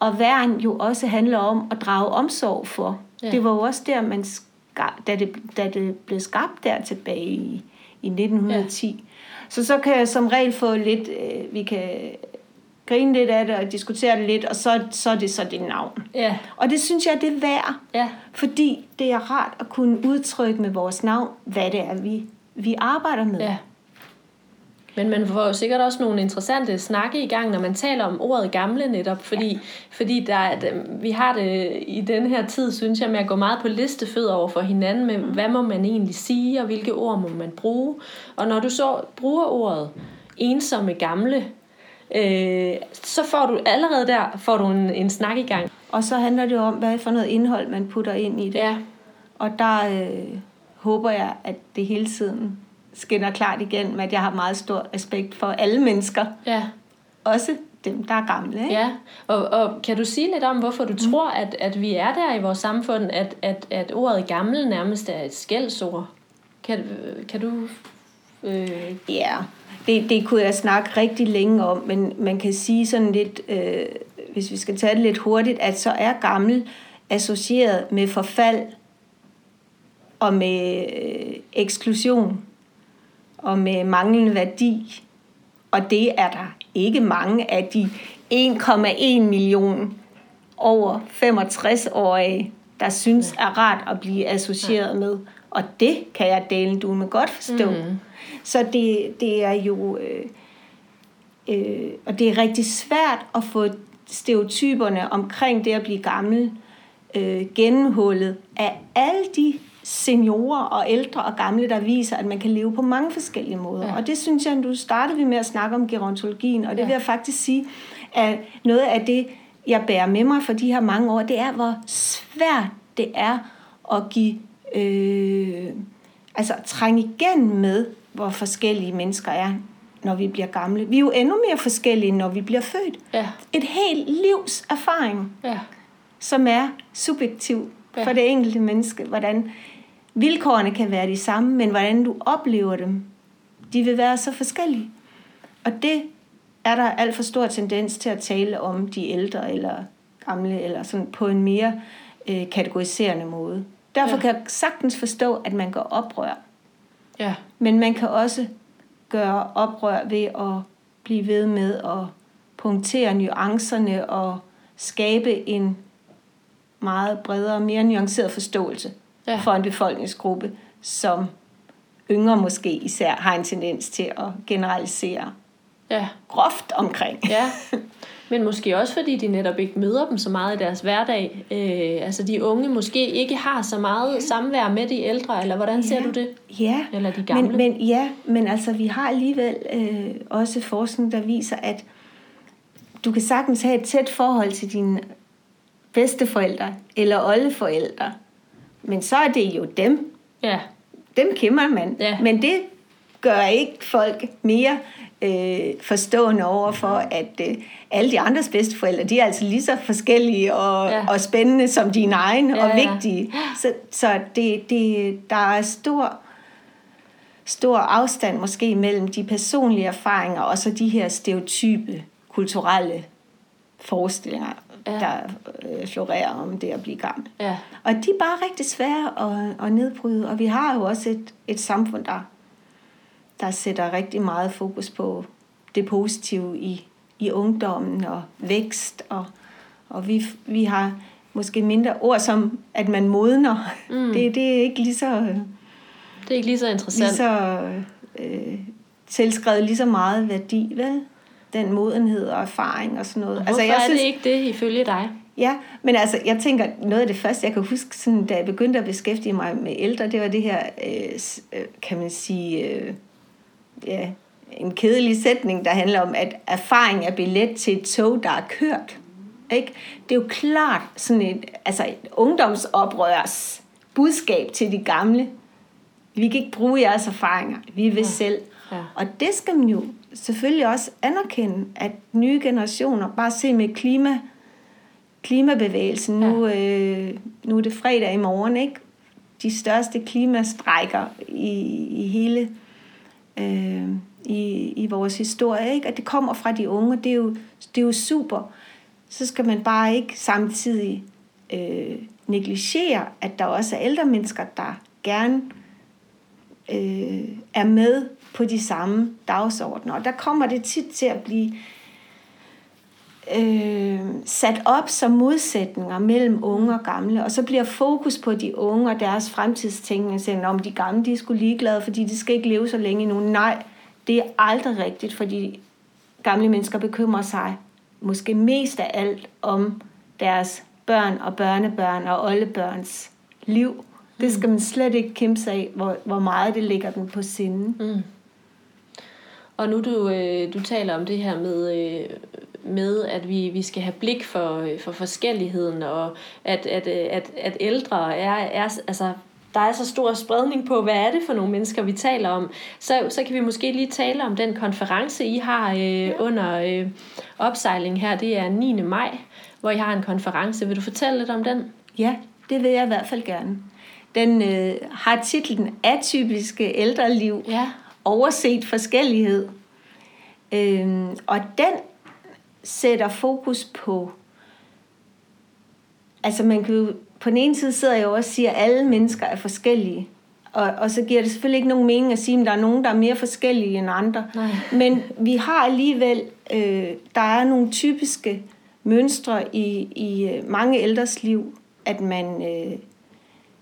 Og værn jo også handler om at drage omsorg for. Ja. Ja. Det var jo også der, man skab, da, det, da det blev skabt der tilbage i, i 1910. Ja. Så så kan jeg som regel få lidt, øh, vi kan grine lidt af det og diskutere det lidt, og så, så er det så det navn. Ja. Og det synes jeg, det er værd, Ja. fordi det er rart at kunne udtrykke med vores navn, hvad det er, vi, vi arbejder med. Ja. Men man får jo sikkert også nogle interessante snakke i gang, når man taler om ordet gamle netop, fordi, ja. fordi der er, vi har det i den her tid, synes jeg, med at gå meget på listefødder over for hinanden med, hvad må man egentlig sige, og hvilke ord må man bruge. Og når du så bruger ordet ensomme gamle, øh, så får du allerede der får du en, en snak i gang. Og så handler det om, hvad for noget indhold man putter ind i det. Ja, Og der øh, håber jeg, at det hele tiden skinner klart igen, at jeg har meget stor respekt for alle mennesker. ja. Også dem, der er gamle. Ikke? Ja, og, og kan du sige lidt om, hvorfor du mm. tror, at, at vi er der i vores samfund, at, at, at ordet gammel nærmest er et skældsord? Kan, kan du... Øh, Ja, det, det kunne jeg snakke rigtig længe om, men man kan sige sådan lidt, øh, hvis vi skal tage det lidt hurtigt, at så er gammel associeret med forfald og med øh, eksklusion og med manglende værdi. Og det er der ikke mange af de 1,1 million over 65-årige, der synes er rart at blive associeret med. Og det kan jeg dele du med godt forstå. Mm. Så det, det er jo... Øh, øh, og det er rigtig svært at få stereotyperne omkring det at blive gammel øh, gennemhullet af alle de seniorer og ældre og gamle, der viser, at man kan leve på mange forskellige måder. Ja. Og det synes jeg, nu startede vi med at snakke om gerontologien, og det Ja. vil jeg faktisk sige, at noget af det, jeg bærer med mig for de her mange år, det er, hvor svært det er at give, øh, altså trænge igen med, hvor forskellige mennesker er, når vi bliver gamle. Vi er jo endnu mere forskellige, når vi bliver født. ja, Et helt livs erfaring ja, som er subjektiv Ja. for det enkelte menneske. Hvordan vilkårene kan være de samme, men hvordan du oplever dem, de vil være så forskellige. Og det er der alt for stor tendens til at tale om de ældre eller gamle, eller sådan på en mere øh, kategoriserende måde. Derfor Ja. kan jeg sagtens forstå, at man gør oprør. ja, Men man kan også gøre oprør ved at blive ved med at punktere nuancerne og skabe en meget bredere, mere nuanceret forståelse ja. for en befolkningsgruppe, som yngre måske især har en tendens til at generalisere ja, groft omkring. ja. [LAUGHS] Men måske også fordi de netop ikke møder dem så meget i deres hverdag. Øh, altså de unge måske ikke har så meget samvær med de ældre, eller hvordan ser Ja. du det? Ja, Eller de gamle? Men, men, ja, men altså vi har alligevel øh, også forskning, der viser, at du kan sagtens have et tæt forhold til dine bedsteforældre eller oldeforældre. Men så er det jo dem. Ja, Dem kender man. Ja. Men det gør ikke folk mere øh, forstående over for, at øh, alle de andres bedsteforældre, de er altså lige så forskellige og, Ja. ja. og spændende som dine egne Ja, og ja. vigtige. Så, så det, det, der er stor stor afstand måske mellem de personlige erfaringer og så de her stereotype kulturelle forestillinger, Ja. ja. der øh, florerer om det at blive gammel. ja, Og de er bare rigtig svære at, at nedbryde, og vi har jo også et, et samfund, der, der sætter rigtig meget fokus på det positive i, i ungdommen og vækst, og, og vi, vi har måske mindre ord som, at man modner. Mm. Det, det er ikke lige så... Det er ikke lige så interessant. Lige så øh, tilskrevet lige så meget værdi, vel? Den modenhed og erfaring og sådan noget. Og altså, jeg er synes, det ikke det ifølge dig? Ja, men altså, jeg tænker, noget af det første, jeg kan huske, sådan, da jeg begyndte at beskæftige mig med ældre, det var det her, øh, øh kan man sige, øh, ja, en kedelig sætning, der handler om, at erfaring er billet til et tog, der er kørt. Ikke? Det er jo klart sådan et, altså et ungdomsoprørs budskab til de gamle. Vi kan ikke bruge jeres erfaringer, vi vil ja. selv. Ja. Og det skal man jo selvfølgelig også anerkende, at nye generationer, bare se med klima, klimabevægelsen, ja. nu, øh, nu er det fredag i morgen, ikke? de største klimastrækker i, i hele øh, i, i vores historie, ikke? at det kommer fra de unge, det er jo, det er jo super. Så skal man bare ikke samtidig øh, negligere, at der også er ældre mennesker, der gerne øh, er med på de samme dagsordner. Og der kommer det tit til at blive øh, sat op som modsætninger mellem unge og gamle, og så bliver fokus på de unge og deres fremtidstænkning, om de gamle de er sgu ligeglade, fordi de skal ikke leve så længe endnu. Nej, det er aldrig rigtigt, fordi gamle mennesker bekymrer sig måske mest af alt om deres børn og børnebørn og oldebørns liv. Det skal man slet ikke kæmpe sig af, hvor, hvor meget det ligger den på sinden. Mm. Og nu du, øh, du taler om det her med, øh, med at vi, vi skal have blik for, for forskelligheden, og at, at, at, at ældre er, er altså, der er så stor spredning på, hvad er det for nogle mennesker, vi taler om, så, så kan vi måske lige tale om den konference, I har øh, ja. under øh, opsejling her. Det er 9. maj, hvor I har en konference. Vil du fortælle lidt om den? Ja, det vil jeg i hvert fald gerne. Den øh, har titlen Atypiske ældreliv. Ja. Overset forskellighed. Øh, og den sætter fokus på altså man kan jo på den ene side sidder jeg jo også og siger, at alle mennesker er forskellige. Og, og så giver det selvfølgelig ikke nogen mening at sige, at der er nogen, der er mere forskellige end andre. Nej. Men vi har alligevel, øh, der er nogle typiske mønstre i, i øh, mange ældres liv, at man øh,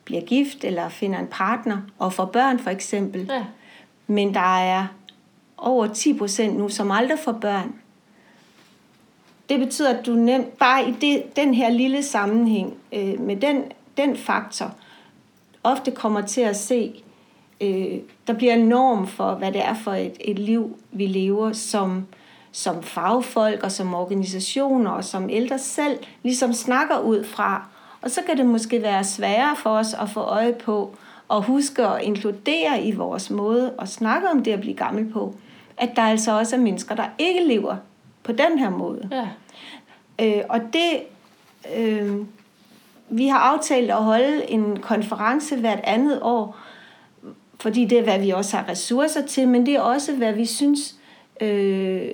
bliver gift eller finder en partner og får børn for eksempel. Ja. Men der er over 10 procent nu, som aldrig får børn. Det betyder, at du nemt, bare i det, den her lille sammenhæng, øh, med den, den faktor, ofte kommer til at se, øh, der bliver en norm for, hvad det er for et, et liv, vi lever som, som fagfolk og som organisationer og som ældre selv ligesom snakker ud fra. Og så kan det måske være sværere for os at få øje på og huske at inkludere i vores måde at snakke om det at blive gammel på, at der altså også er mennesker, der ikke lever på den her måde. Ja. Øh, og det, øh, vi har aftalt at holde en konference hvert andet år, fordi det er, hvad vi også har ressourcer til, men det er også, hvad vi synes, øh,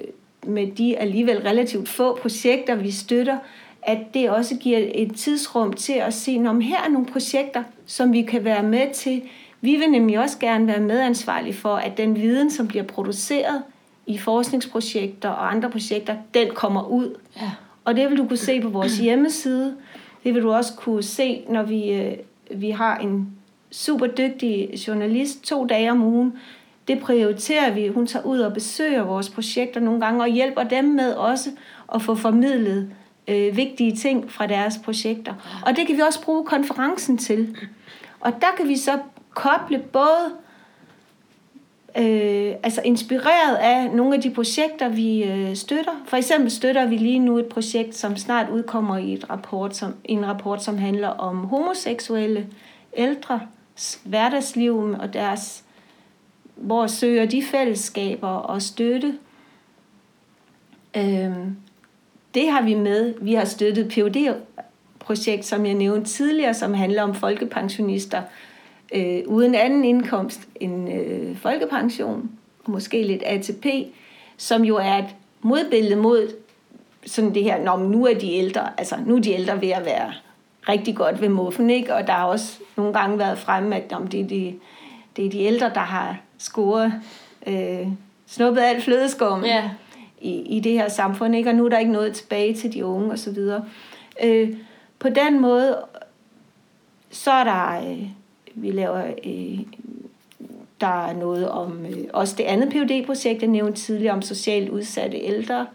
med de alligevel relativt få projekter, vi støtter, at det også giver et tidsrum til at se, om her er nogle projekter, som vi kan være med til. Vi vil nemlig også gerne være medansvarlige for, at den viden, som bliver produceret i forskningsprojekter og andre projekter, den kommer ud. Ja. Og det vil du kunne se på vores [CLEARS THROAT] hjemmeside. Det vil du også kunne se, når vi, øh, vi har en super dygtig journalist to dage om ugen. Det prioriterer vi. Hun tager ud og besøger vores projekter nogle gange og hjælper dem med også at få formidlet øh, vigtige ting fra deres projekter. Og det kan vi også bruge konferencen til. Og der kan vi så koble både øh, altså inspireret af nogle af de projekter, vi øh, støtter. For eksempel støtter vi lige nu et projekt, som snart udkommer i et rapport, som, en rapport, som handler om homoseksuelle ældre hverdagsliv og deres, hvor søger de fællesskaber og støtte. Øh, det har vi med. Vi har støttet PUD projekt, som jeg nævnte tidligere, som handler om folkepensionister, øh, uden anden indkomst end øh, folkepension, og måske lidt ATP, som jo er et modbillede mod sådan det her, når nu er de ældre, altså nu er de ældre ved at være rigtig godt ved muffen, ikke? og der har også nogle gange været fremme, at om det, er de, det er de ældre, der har scoret, øh, snuppet alt flødeskum ja. i, i det her samfund, ikke? og nu er der ikke noget tilbage til de unge osv. Øh, på den måde, så er der, øh, vi laver, øh, der er noget om, øh, også det andet phd projekt jeg nævnte tidligere, om socialt udsatte ældre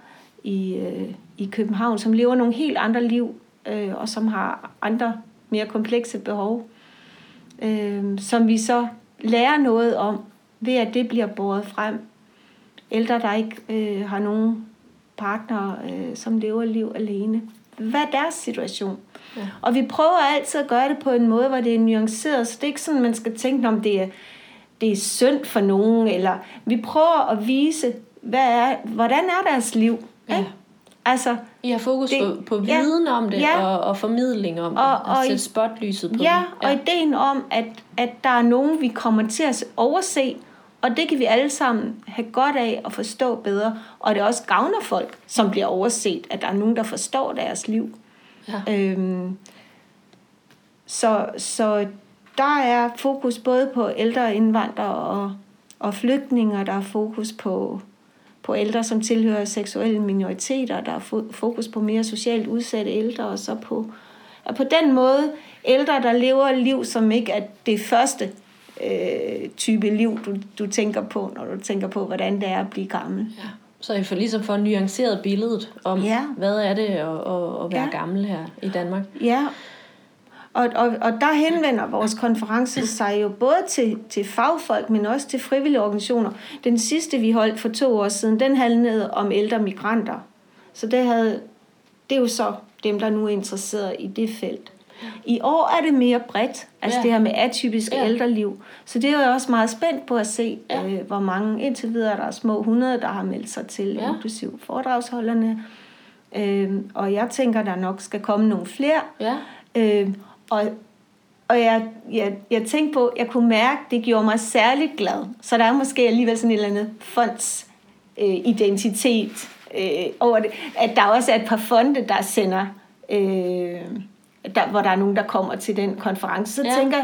i, øh, i København, som lever nogle helt andre liv, øh, og som har andre mere komplekse behov, øh, som vi så lærer noget om, ved at det bliver båret frem. Ældre, der ikke øh, har nogen partner, øh, som lever liv alene. Hvad er deres situation? Ja. Og vi prøver altid at gøre det på en måde, hvor det er nuanceret, så det er ikke sådan, man skal tænke, om det er, det er synd for nogen, eller vi prøver at vise, hvad er, hvordan er deres liv? Ja. Ikke? Altså, I har fokus det, på, på viden ja, om det, ja, og, og formidling om og, det, og, og sætte spotlyset på ja, det. Ja, og ideen om, at, at der er nogen, vi kommer til at overse, og det kan vi alle sammen have godt af at forstå bedre. Og det også gavner folk, som bliver overset, at der er nogen, der forstår deres liv. Ja. Øhm, så, så der er fokus både på ældre indvandrere og, og flygtninge, der er fokus på, på ældre, som tilhører seksuelle minoriteter, der er fokus på mere socialt udsatte ældre, og så på, og på den måde ældre, der lever liv, som ikke er det første øh, type liv, du, du tænker på, når du tænker på, hvordan det er at blive gammel. Ja. Så I får ligesom for nuanceret billedet om, ja. hvad er det at, at, at være ja. gammel her i Danmark. Ja, og, og, og der henvender vores konference sig jo både til, til fagfolk, men også til frivillige organisationer. Den sidste, vi holdt for to år siden, den handlede om ældre migranter. Så det, havde, det er jo så dem, der nu er interesseret i det felt. I år er det mere bredt, altså ja. det her med atypiske ja. ældreliv. Så det er jeg også meget spændt på at se, ja. øh, hvor mange indtil videre, der er små 100, der har meldt sig til, ja. inklusiv foredragsholderne. Øh, og jeg tænker, der nok skal komme nogle flere. Ja. Øh, og, og jeg, jeg, jeg tænkte på, jeg kunne mærke, det gjorde mig særligt glad. Så der er måske alligevel sådan et eller andet fonds øh, identitet øh, over det. At der også er et par fonde, der sender... Øh, der, hvor der er nogen, der kommer til den konference. Så ja. tænker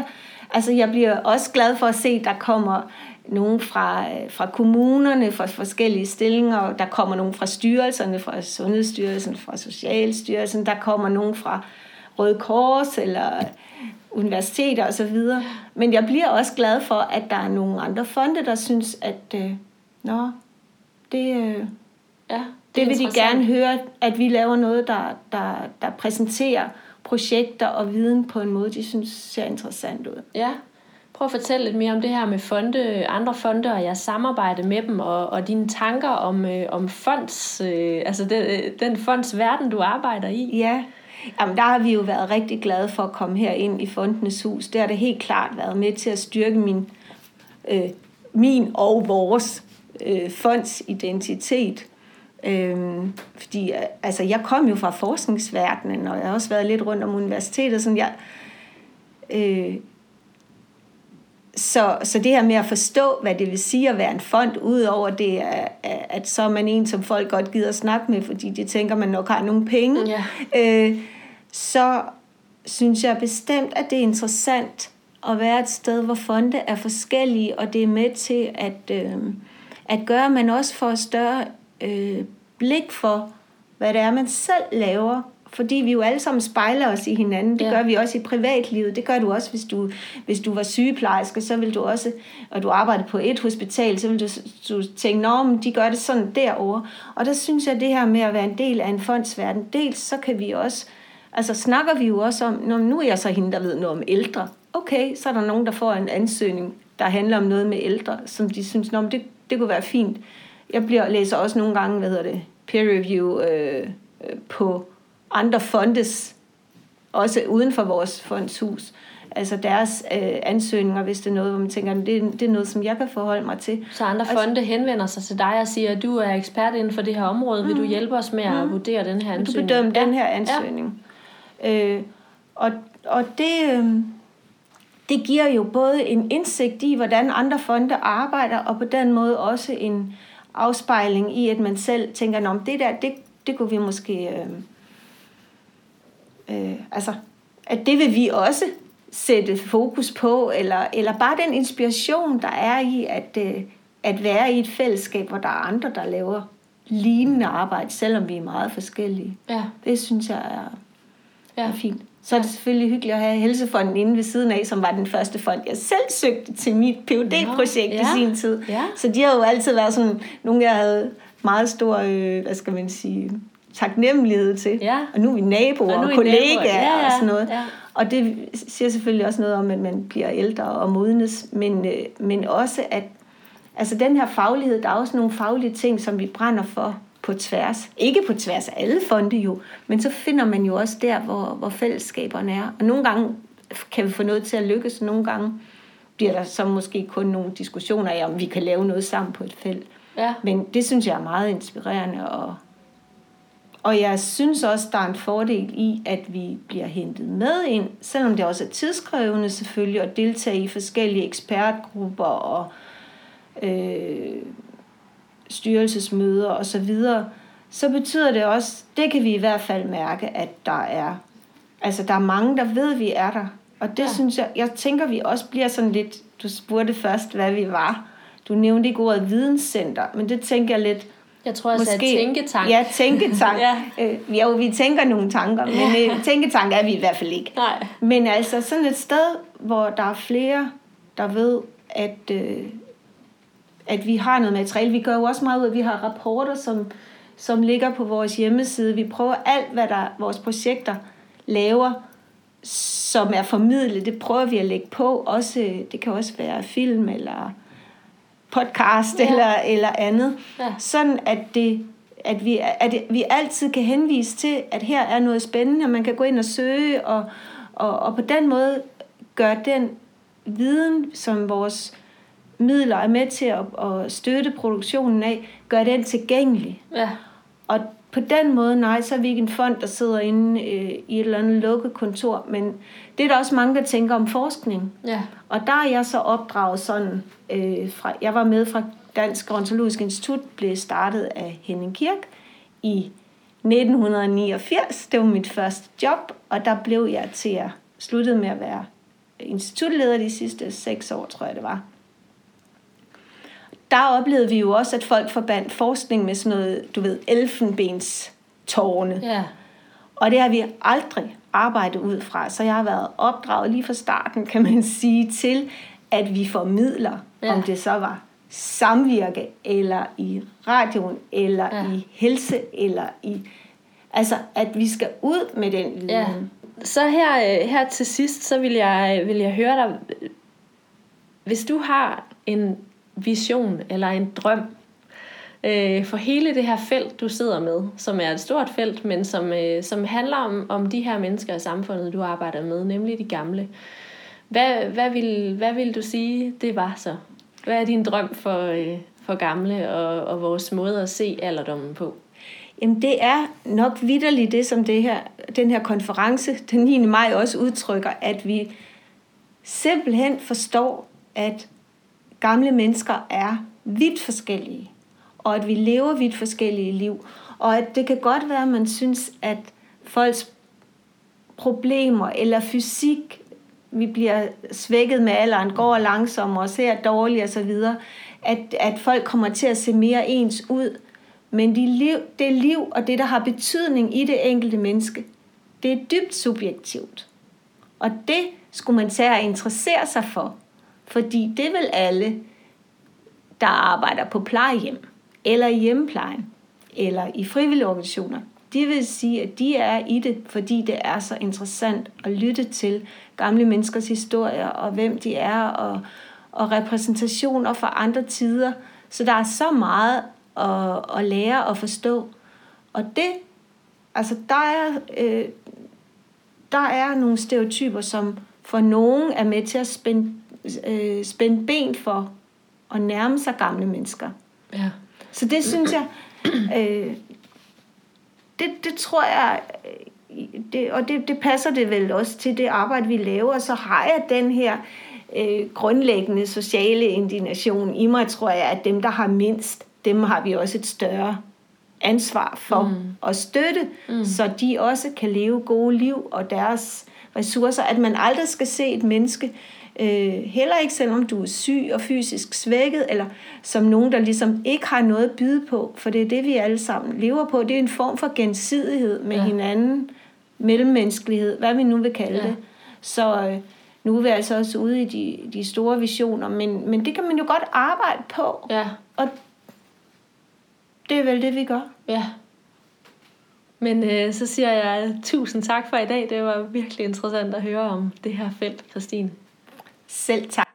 altså jeg bliver også glad for at se, at der kommer nogen fra, fra kommunerne, fra forskellige stillinger, der kommer nogen fra styrelserne, fra Sundhedsstyrelsen, fra Socialstyrelsen, der kommer nogen fra Røde Kors eller universiteter osv. Men jeg bliver også glad for, at der er nogle andre fonde, der synes, at øh, nå, det, øh, ja, det, det vil de gerne høre, at vi laver noget, der, der, der præsenterer projekter og viden på en måde, de synes ser interessant ud. Ja, prøv at fortælle lidt mere om det her med fonde, andre fonde og jeres samarbejde med dem, og, og dine tanker om, øh, om fonds, øh, altså den, øh, den fonds verden, du arbejder i. Ja, Jamen, der har vi jo været rigtig glade for at komme her ind i Fondenes Hus. Det har det helt klart været med til at styrke min, øh, min og vores øh, fonds identitet. Øhm, fordi altså, jeg kom jo fra forskningsverdenen, og jeg har også været lidt rundt om universitetet. Sådan jeg, øh, så, så det her med at forstå, hvad det vil sige at være en fond, udover det, er, at så er man en, som folk godt gider at snakke med, fordi de tænker, man nok har nogle penge, ja. øh, så synes jeg bestemt, at det er interessant at være et sted, hvor fonde er forskellige, og det er med til at, øh, at gøre, at man også får større øh, blik for, hvad det er, man selv laver. Fordi vi jo alle sammen spejler os i hinanden. Det ja. gør vi også i privatlivet. Det gør du også, hvis du, hvis du var sygeplejerske, så vil du også, og du arbejder på et hospital, så vil du, du tænke, at de gør det sådan derovre. Og der synes jeg, at det her med at være en del af en fondsverden, dels så kan vi også, altså snakker vi jo også om, når nu er jeg så hende, der ved noget om ældre. Okay, så er der nogen, der får en ansøgning, der handler om noget med ældre, som de synes, at det, det kunne være fint jeg bliver, læser også nogle gange, hvad hedder det, peer review øh, øh, på andre fondes, også uden for vores fondshus. Altså deres øh, ansøgninger, hvis det er noget, hvor man tænker, det, det er noget, som jeg kan forholde mig til. Så andre altså, fonde henvender sig til dig og siger, at du er ekspert inden for det her område. Mm, Vil du mm. hjælpe os med at mm, vurdere den her ansøgning? Vil du bedømme ja. den her ansøgning? Ja. Øh, og, og det... Øh, det giver jo både en indsigt i, hvordan andre fonde arbejder, og på den måde også en, afspejling i, at man selv tænker, om det der, det, det kunne vi måske... Øh, øh, altså, at det vil vi også sætte fokus på, eller, eller bare den inspiration, der er i at, øh, at være i et fællesskab, hvor der er andre, der laver lignende arbejde, selvom vi er meget forskellige. Ja. Det synes jeg er, ja. er fint. Så er det selvfølgelig hyggeligt at have Helsefonden inde ved siden af, som var den første fond, jeg selv søgte til mit phd projekt ja. i sin tid. Ja. Så de har jo altid været sådan nogle, jeg havde meget stor, øh, hvad skal man sige, taknemmelighed til. Ja. Og nu er vi naboer og, I kollegaer naboer. Ja, ja. og sådan noget. Ja. Og det siger selvfølgelig også noget om, at man bliver ældre og modnes, men, øh, men også at altså den her faglighed, der er også nogle faglige ting, som vi brænder for på tværs. Ikke på tværs af alle fonde jo, men så finder man jo også der, hvor, hvor fællesskaberne er. Og nogle gange kan vi få noget til at lykkes, og nogle gange bliver der så måske kun nogle diskussioner af, om vi kan lave noget sammen på et felt. Ja. Men det synes jeg er meget inspirerende, og, og jeg synes også, der er en fordel i, at vi bliver hentet med ind, selvom det også er tidskrævende selvfølgelig, at deltage i forskellige ekspertgrupper og øh, styrelsesmøder og så videre, så betyder det også, det kan vi i hvert fald mærke, at der er, altså der er mange, der ved, vi er der. Og det ja. synes jeg, jeg tænker, vi også bliver sådan lidt, du spurgte først, hvad vi var. Du nævnte ikke ordet videnscenter, men det tænker jeg lidt, Jeg tror også, Måske, at tænketank. Ja, tænketank. [LAUGHS] Ja. øh, jo, vi tænker nogle tanker, men øh, tænketank er vi i hvert fald ikke. Nej. Men altså sådan et sted, hvor der er flere, der ved, at, øh, at vi har noget materiale. Vi gør jo også meget ud af, at vi har rapporter, som, som ligger på vores hjemmeside. Vi prøver alt, hvad der vores projekter laver, som er formidlet, det prøver vi at lægge på. Også, det kan også være film eller podcast Ja. eller, eller andet. Ja. Sådan at det at vi, at vi altid kan henvise til, at her er noget spændende, og man kan gå ind og søge, og, og, og på den måde gøre den viden, som vores midler er med til at, at støtte produktionen af, gøre den tilgængelig. Ja. Og på den måde, nej, så er vi ikke en fond, der sidder inde øh, i et eller andet lukket kontor, men det er der også mange, der tænker om forskning. Ja. Og der er jeg så opdraget sådan, øh, fra, jeg var med fra Dansk Odontologisk Institut, blev startet af Henning Kirk i 1989. Det var mit første job, og der blev jeg til at slutte med at være institutleder de sidste seks år, tror jeg det var. Der oplevede vi jo også, at folk forbandt forskning med sådan noget, du ved, elfenbens tårne. Ja. Og det har vi aldrig arbejdet ud fra. Så jeg har været opdraget lige fra starten, kan man sige, til at vi formidler, Ja. om det så var samvirke, eller i radioen, eller Ja. i helse, eller i... Altså, at vi skal ud med den viden. Ja. Så her, øh, her til sidst, så vil jeg, vil jeg høre dig, hvis du har en vision eller en drøm øh, for hele det her felt, du sidder med, som er et stort felt, men som, øh, som handler om, om de her mennesker i samfundet, du arbejder med, nemlig de gamle. Hvad, hvad, vil, hvad vil du sige, det var så? Hvad er din drøm for, øh, for gamle og, og vores måde at se alderdommen på? Jamen det er nok vidderligt det, som det her, den her konference den 9. maj også udtrykker, at vi simpelthen forstår, at gamle mennesker er vidt forskellige, og at vi lever vidt forskellige liv, og at det kan godt være, at man synes, at folks problemer eller fysik, vi bliver svækket med alderen, går langsommere og ser dårligt osv., at, at folk kommer til at se mere ens ud. Men de liv, det liv og det, der har betydning i det enkelte menneske, det er dybt subjektivt. Og det skulle man tage at interessere sig for. Fordi det vil alle, der arbejder på plejehjem, eller i hjemmeplejen, eller i frivillige organisationer, de vil sige, at de er i det, fordi det er så interessant at lytte til gamle menneskers historier, og hvem de er, og, og repræsentationer fra andre tider. Så der er så meget at, at lære og forstå. Og det, altså der er, øh, der er nogle stereotyper, som for nogen er med til at spænde, øh, spænde ben for at nærme sig gamle mennesker. Ja. Så det synes jeg, øh, det, det tror jeg, øh, det, og det, det passer det vel også til det arbejde, vi laver. Så har jeg den her øh, grundlæggende sociale indignation i mig, tror jeg, at dem, der har mindst, dem har vi også et større ansvar for mm. at støtte, mm. så de også kan leve gode liv og deres ressourcer. At man aldrig skal se et menneske, øh, heller ikke selvom du er syg og fysisk svækket, eller som nogen, der ligesom ikke har noget at byde på, for det er det, vi alle sammen lever på. Det er en form for gensidighed med ja. hinanden. mellemmenneskelighed, hvad vi nu vil kalde Ja. det. Så øh, nu er vi altså også ude i de, de store visioner, men, men det kan man jo godt arbejde på, Ja, og det er vel det, vi gør. ja. Men øh, så siger jeg tusind tak for i dag. Det var virkelig interessant at høre om det her felt, Christine. Selv tak.